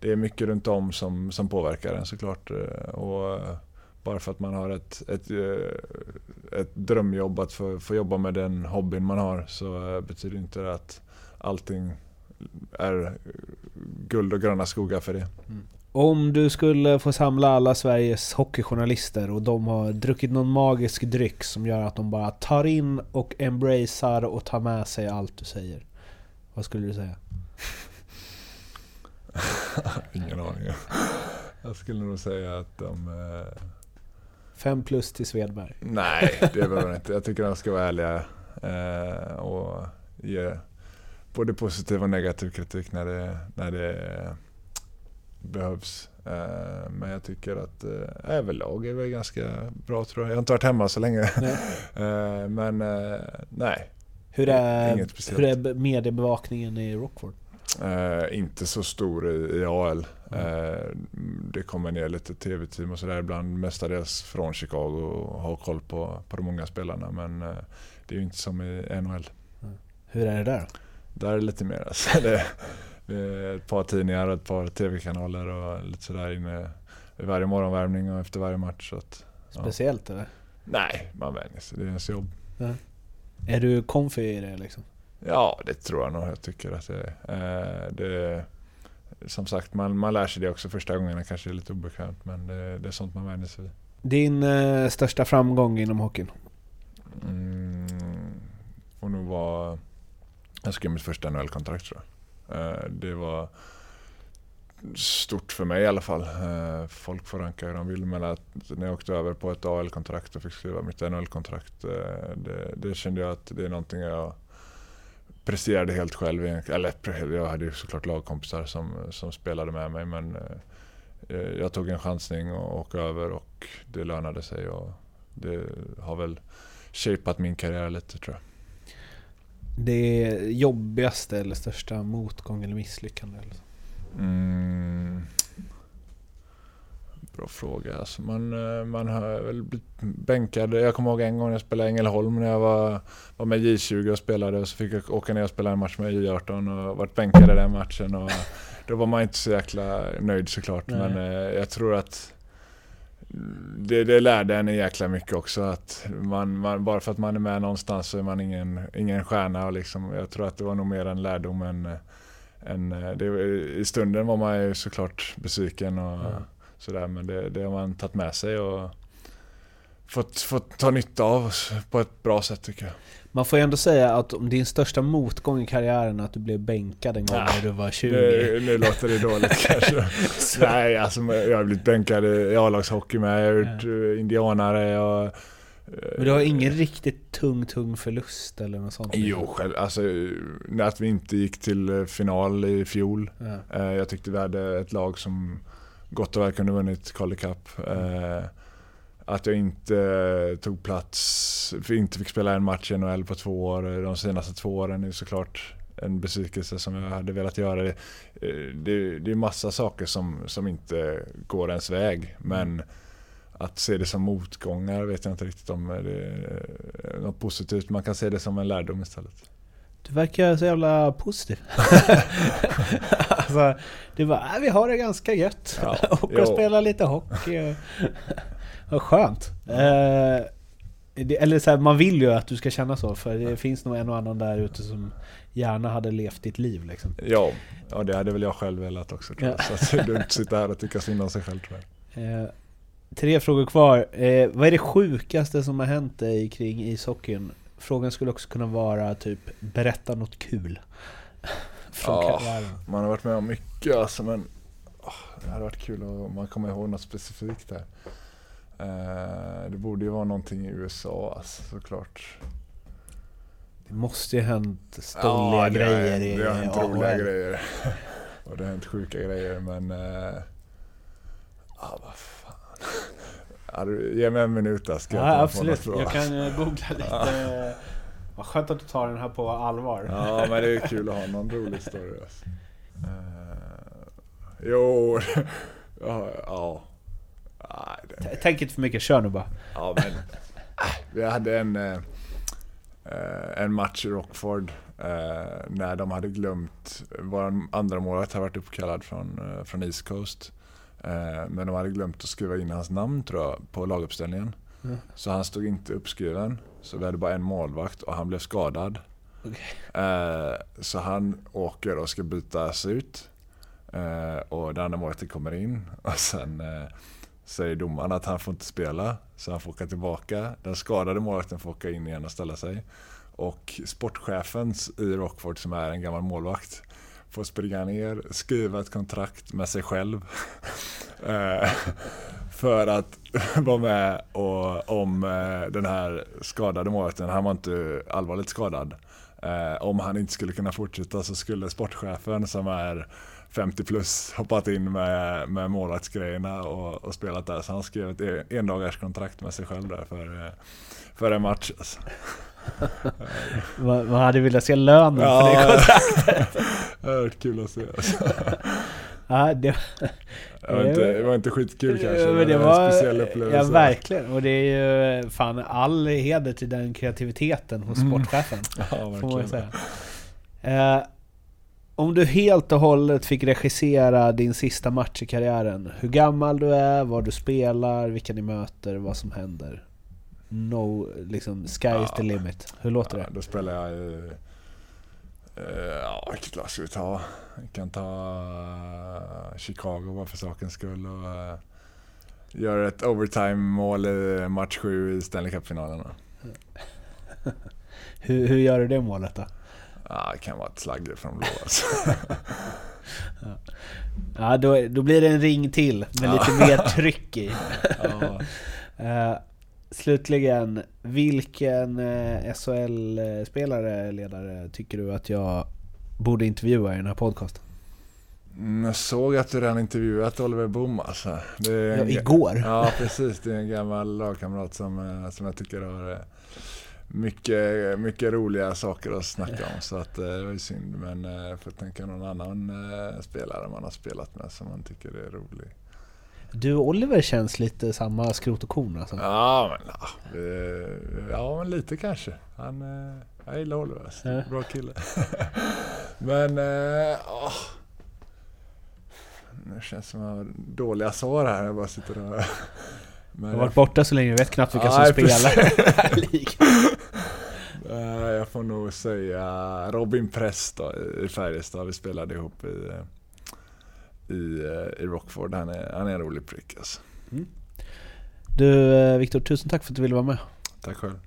det är mycket runt om som, som påverkar en såklart. eh, Och eh, bara för att man har ett, ett, eh, ett drömjobb att få, få jobba med den hobbyn man har så betyder inte det att allting är guld och gröna skogar för det. Om du skulle få samla alla Sveriges hockeyjournalister och de har druckit någon magisk dryck som gör att de bara tar in och embracear och tar med sig allt du säger. Vad skulle du säga? [LAUGHS] Ingen aning. Jag skulle nog säga att de... Eh, Fem plus till Svedberg. nej, det behöver de inte. Jag tycker de ska vara ärliga eh, och ge både positiv och negativ kritik när det, när det behövs. Eh, men jag tycker att eh, överlag är väl ganska bra tror jag. Jag har inte varit hemma så länge. Nej. [LAUGHS] Eh, men nej, Hur är, hur är be- mediebevakningen i Rockford? Eh, inte så stor i, i AL. Eh, det kommer ner lite tv-team och sådär ibland, mestadels från Chicago och har koll på, på de unga spelarna. Men eh, det är ju inte som i NHL. Hur är det där? Där är det lite mer. Alltså, [LAUGHS] det, ett par tidningar och ett par tv-kanaler och lite sådär inne i varje morgonvärmning och efter varje match. Så att, ja. Speciellt eller? Nej, man vänjer sig. Det är ens jobb. Är du comfy i det liksom? Ja, det tror jag nog. Jag tycker att det är. Eh, det, som sagt, man, man lär sig det också första gångerna. kanske är lite obekvämt, men det, det är sånt man vänjer sig vid. Din eh, största framgång inom hockeyn? Mm, får nog vara... Jag skrev mitt första NHL-kontrakt tror jag. Eh, det var stort för mig i alla fall. Eh, folk får ranka hur de vill men att när jag åkte över på ett AL-kontrakt och fick skriva mitt NHL-kontrakt. Eh, det, det kände jag att det är någonting jag presterade helt själv. Eller jag hade ju såklart lagkompisar som, som spelade med mig men jag tog en chansning och åkte över och det lönade sig. Och det har väl shapat min karriär lite tror jag. Det jobbigaste eller största motgång eller misslyckande? Eller så? Mm. Bra fråga. Alltså man, eh, man har väl blivit bänkad. Jag kommer ihåg en gång jag spelade i Ängelholm när jag var, var med J20 och spelade och så fick jag åka ner och spela en match med J18 och varit bänkad i den matchen. Och då var man inte så jäkla nöjd såklart. Nej. Men eh, jag tror att det, det lärde en jäkla mycket också. Att man, man, bara för att man är med någonstans så är man ingen, ingen stjärna. Och liksom, jag tror att det var nog mer en lärdom än, än det, I stunden var man ju såklart besviken och Ja. sådär. Men det, det har man tagit med sig och fått, fått ta nytta av på ett bra sätt tycker jag. Man får ju ändå säga att om din största motgång i karriären är att du blev bänkad en gång Nej, när du var 20. Nu, nu låter det dåligt [LAUGHS] kanske. Nej, alltså jag har blivit bänkad i A-lagshockey med. Jag har gjort eh, indianare och... eh, Men du har ingen riktigt tung, tung förlust eller något sånt? Jo, själv, alltså när att vi inte gick till eh, final i fjol. Ja. Jag tyckte vi hade ett lag som gott och väl kunde vunnit Calder Cup. Eh, Att jag inte eh, tog plats, inte fick spela en match i NHL på två år eh, de senaste två åren är såklart en besvikelse som jag hade velat göra. Det, eh, det, det är massa saker som, som inte går ens väg. Men att se det som motgångar vet jag inte riktigt om det är något positivt. Man kan se det som en lärdom istället. Du verkar så jävla positiv. [LAUGHS] alltså, du bara, äh, vi har det ganska gött. Ja, [LAUGHS] och jo. spela lite hockey. Och- Vad skönt. Eh, det, eller så här, man vill ju att du ska känna så, för det finns nog en och annan där ute som gärna hade levt ditt liv liksom. Ja, ja det hade väl jag själv velat också tror jag. Ja. Så att det är dumt att sitta här och tycka synd om sig själv tror jag. Eh, tre frågor kvar. Eh, vad är det sjukaste som har hänt dig kring ishockeyn? Frågan skulle också kunna vara typ, berätta något kul. [LAUGHS] Från Ja. karriären. Man har varit med om mycket alltså men åh, det hade varit kul om man kommer ihåg något specifikt där. Eh, det borde ju vara någonting i USA alltså, såklart. Det måste ju ha hänt stolliga Ja, grejer i Det har hänt roliga AHL. grejer. [LAUGHS] och det har hänt sjuka grejer men... Eh, ah, vad fan. Ja, ge mig en minut där ska jag Ja, på absolut. Jag kan eh, googla [LAUGHS] lite. Vad skönt att du tar den här på allvar. Ja, men det är kul att ha någon rolig story. Alltså. Eh, jo, [LAUGHS] ja. ja. T- Tänk inte för mycket, kör nu bara. ja, men, vi hade en, eh, en match i Rockford eh, när de hade glömt, vår andra målvakt hade varit uppkallad från, eh, från East Coast. Men de hade glömt att skriva in hans namn tror jag på laguppställningen. Mm. Så han stod inte uppskriven. Så vi hade bara en målvakt och han blev skadad. Eh, så han åker och ska bytas ut. Och den andra målvakten kommer in. Och sen säger domaren att han får inte spela. Så han får åka tillbaka. Den skadade målvakten får åka in igen och ställa sig. Och sportchefen i Rockford som är en gammal målvakt får springa ner, skriva ett kontrakt med sig själv. [LAUGHS] Eh, för att [LAUGHS] vara med och, om eh, den här skadade målvakten, han var inte allvarligt skadad. Eh, om han inte skulle kunna fortsätta så skulle sportchefen som är 50 plus hoppat in med, med målvaktsgrejerna och, och spelat där. Så han skrev ett en- endagars kontrakt med sig själv där för, eh, för en match. [LAUGHS] Alltså. Man hade velat se lönen för det Ja, kontraktet. [LAUGHS] det har varit kul att se. Alltså. [LAUGHS] Ja, det, Det, var inte, det var inte skitkul kanske, Ja, men det var en speciell upplevelse. Ja, verkligen. Och det är ju fan all heder till den kreativiteten hos Mm. sportchefen. Ja, Får man verkligen. säga. Eh, om du helt och hållet fick regissera din sista match i karriären, hur gammal du är, var du spelar, vilka ni möter, vad som händer. No, liksom, sky is the Ja. limit. Hur låter Ja, det? då spelar jag i... eh, Ja, vilket lag ska vi ta? Vi kan ta eh, Chicago bara för sakens skull och uh, göra ett overtime-mål i match 7 i Stanley Cup-finalen. [LAUGHS] Hur, hur gör du det målet då? Ja, det kan vara ett slagger från blå [LAUGHS] alltså. Ja, då, då blir det en ring till med lite mer tryck i. [LAUGHS] Eh, slutligen, vilken eh, SHL-spelare, ledare, tycker du att jag borde intervjua i den här podcasten? Mm, Jag såg att du redan intervjuat Oliver Boom alltså. Ja, igår. Ja, precis. Det är en gammal lagkamrat som, eh, som jag tycker har mycket, mycket roliga saker att snacka om. Så att, eh, det var ju synd. Men eh, jag får tänka någon annan eh, spelare man har spelat med som man tycker är rolig. Du och Oliver känns lite samma skrot och korn alltså. Ja, men, ja, ja, men lite kanske. Han, jag gillar Oliver. Ja. Bra kille. [LAUGHS] men, åh. Nu känns det som att jag har dåliga svar här. Jag bara sitter och... Men Jag har varit borta så länge, jag vet knappt vilka som spelar [LAUGHS] [LAUGHS] Jag får nog säga Robin Press då, i Färjestad. Vi spelade ihop i, eh, i, eh, i Rockford. Han är, han är en rolig prick alltså. Du eh, Viktor, tusen tack för att du ville vara med. Tack själv.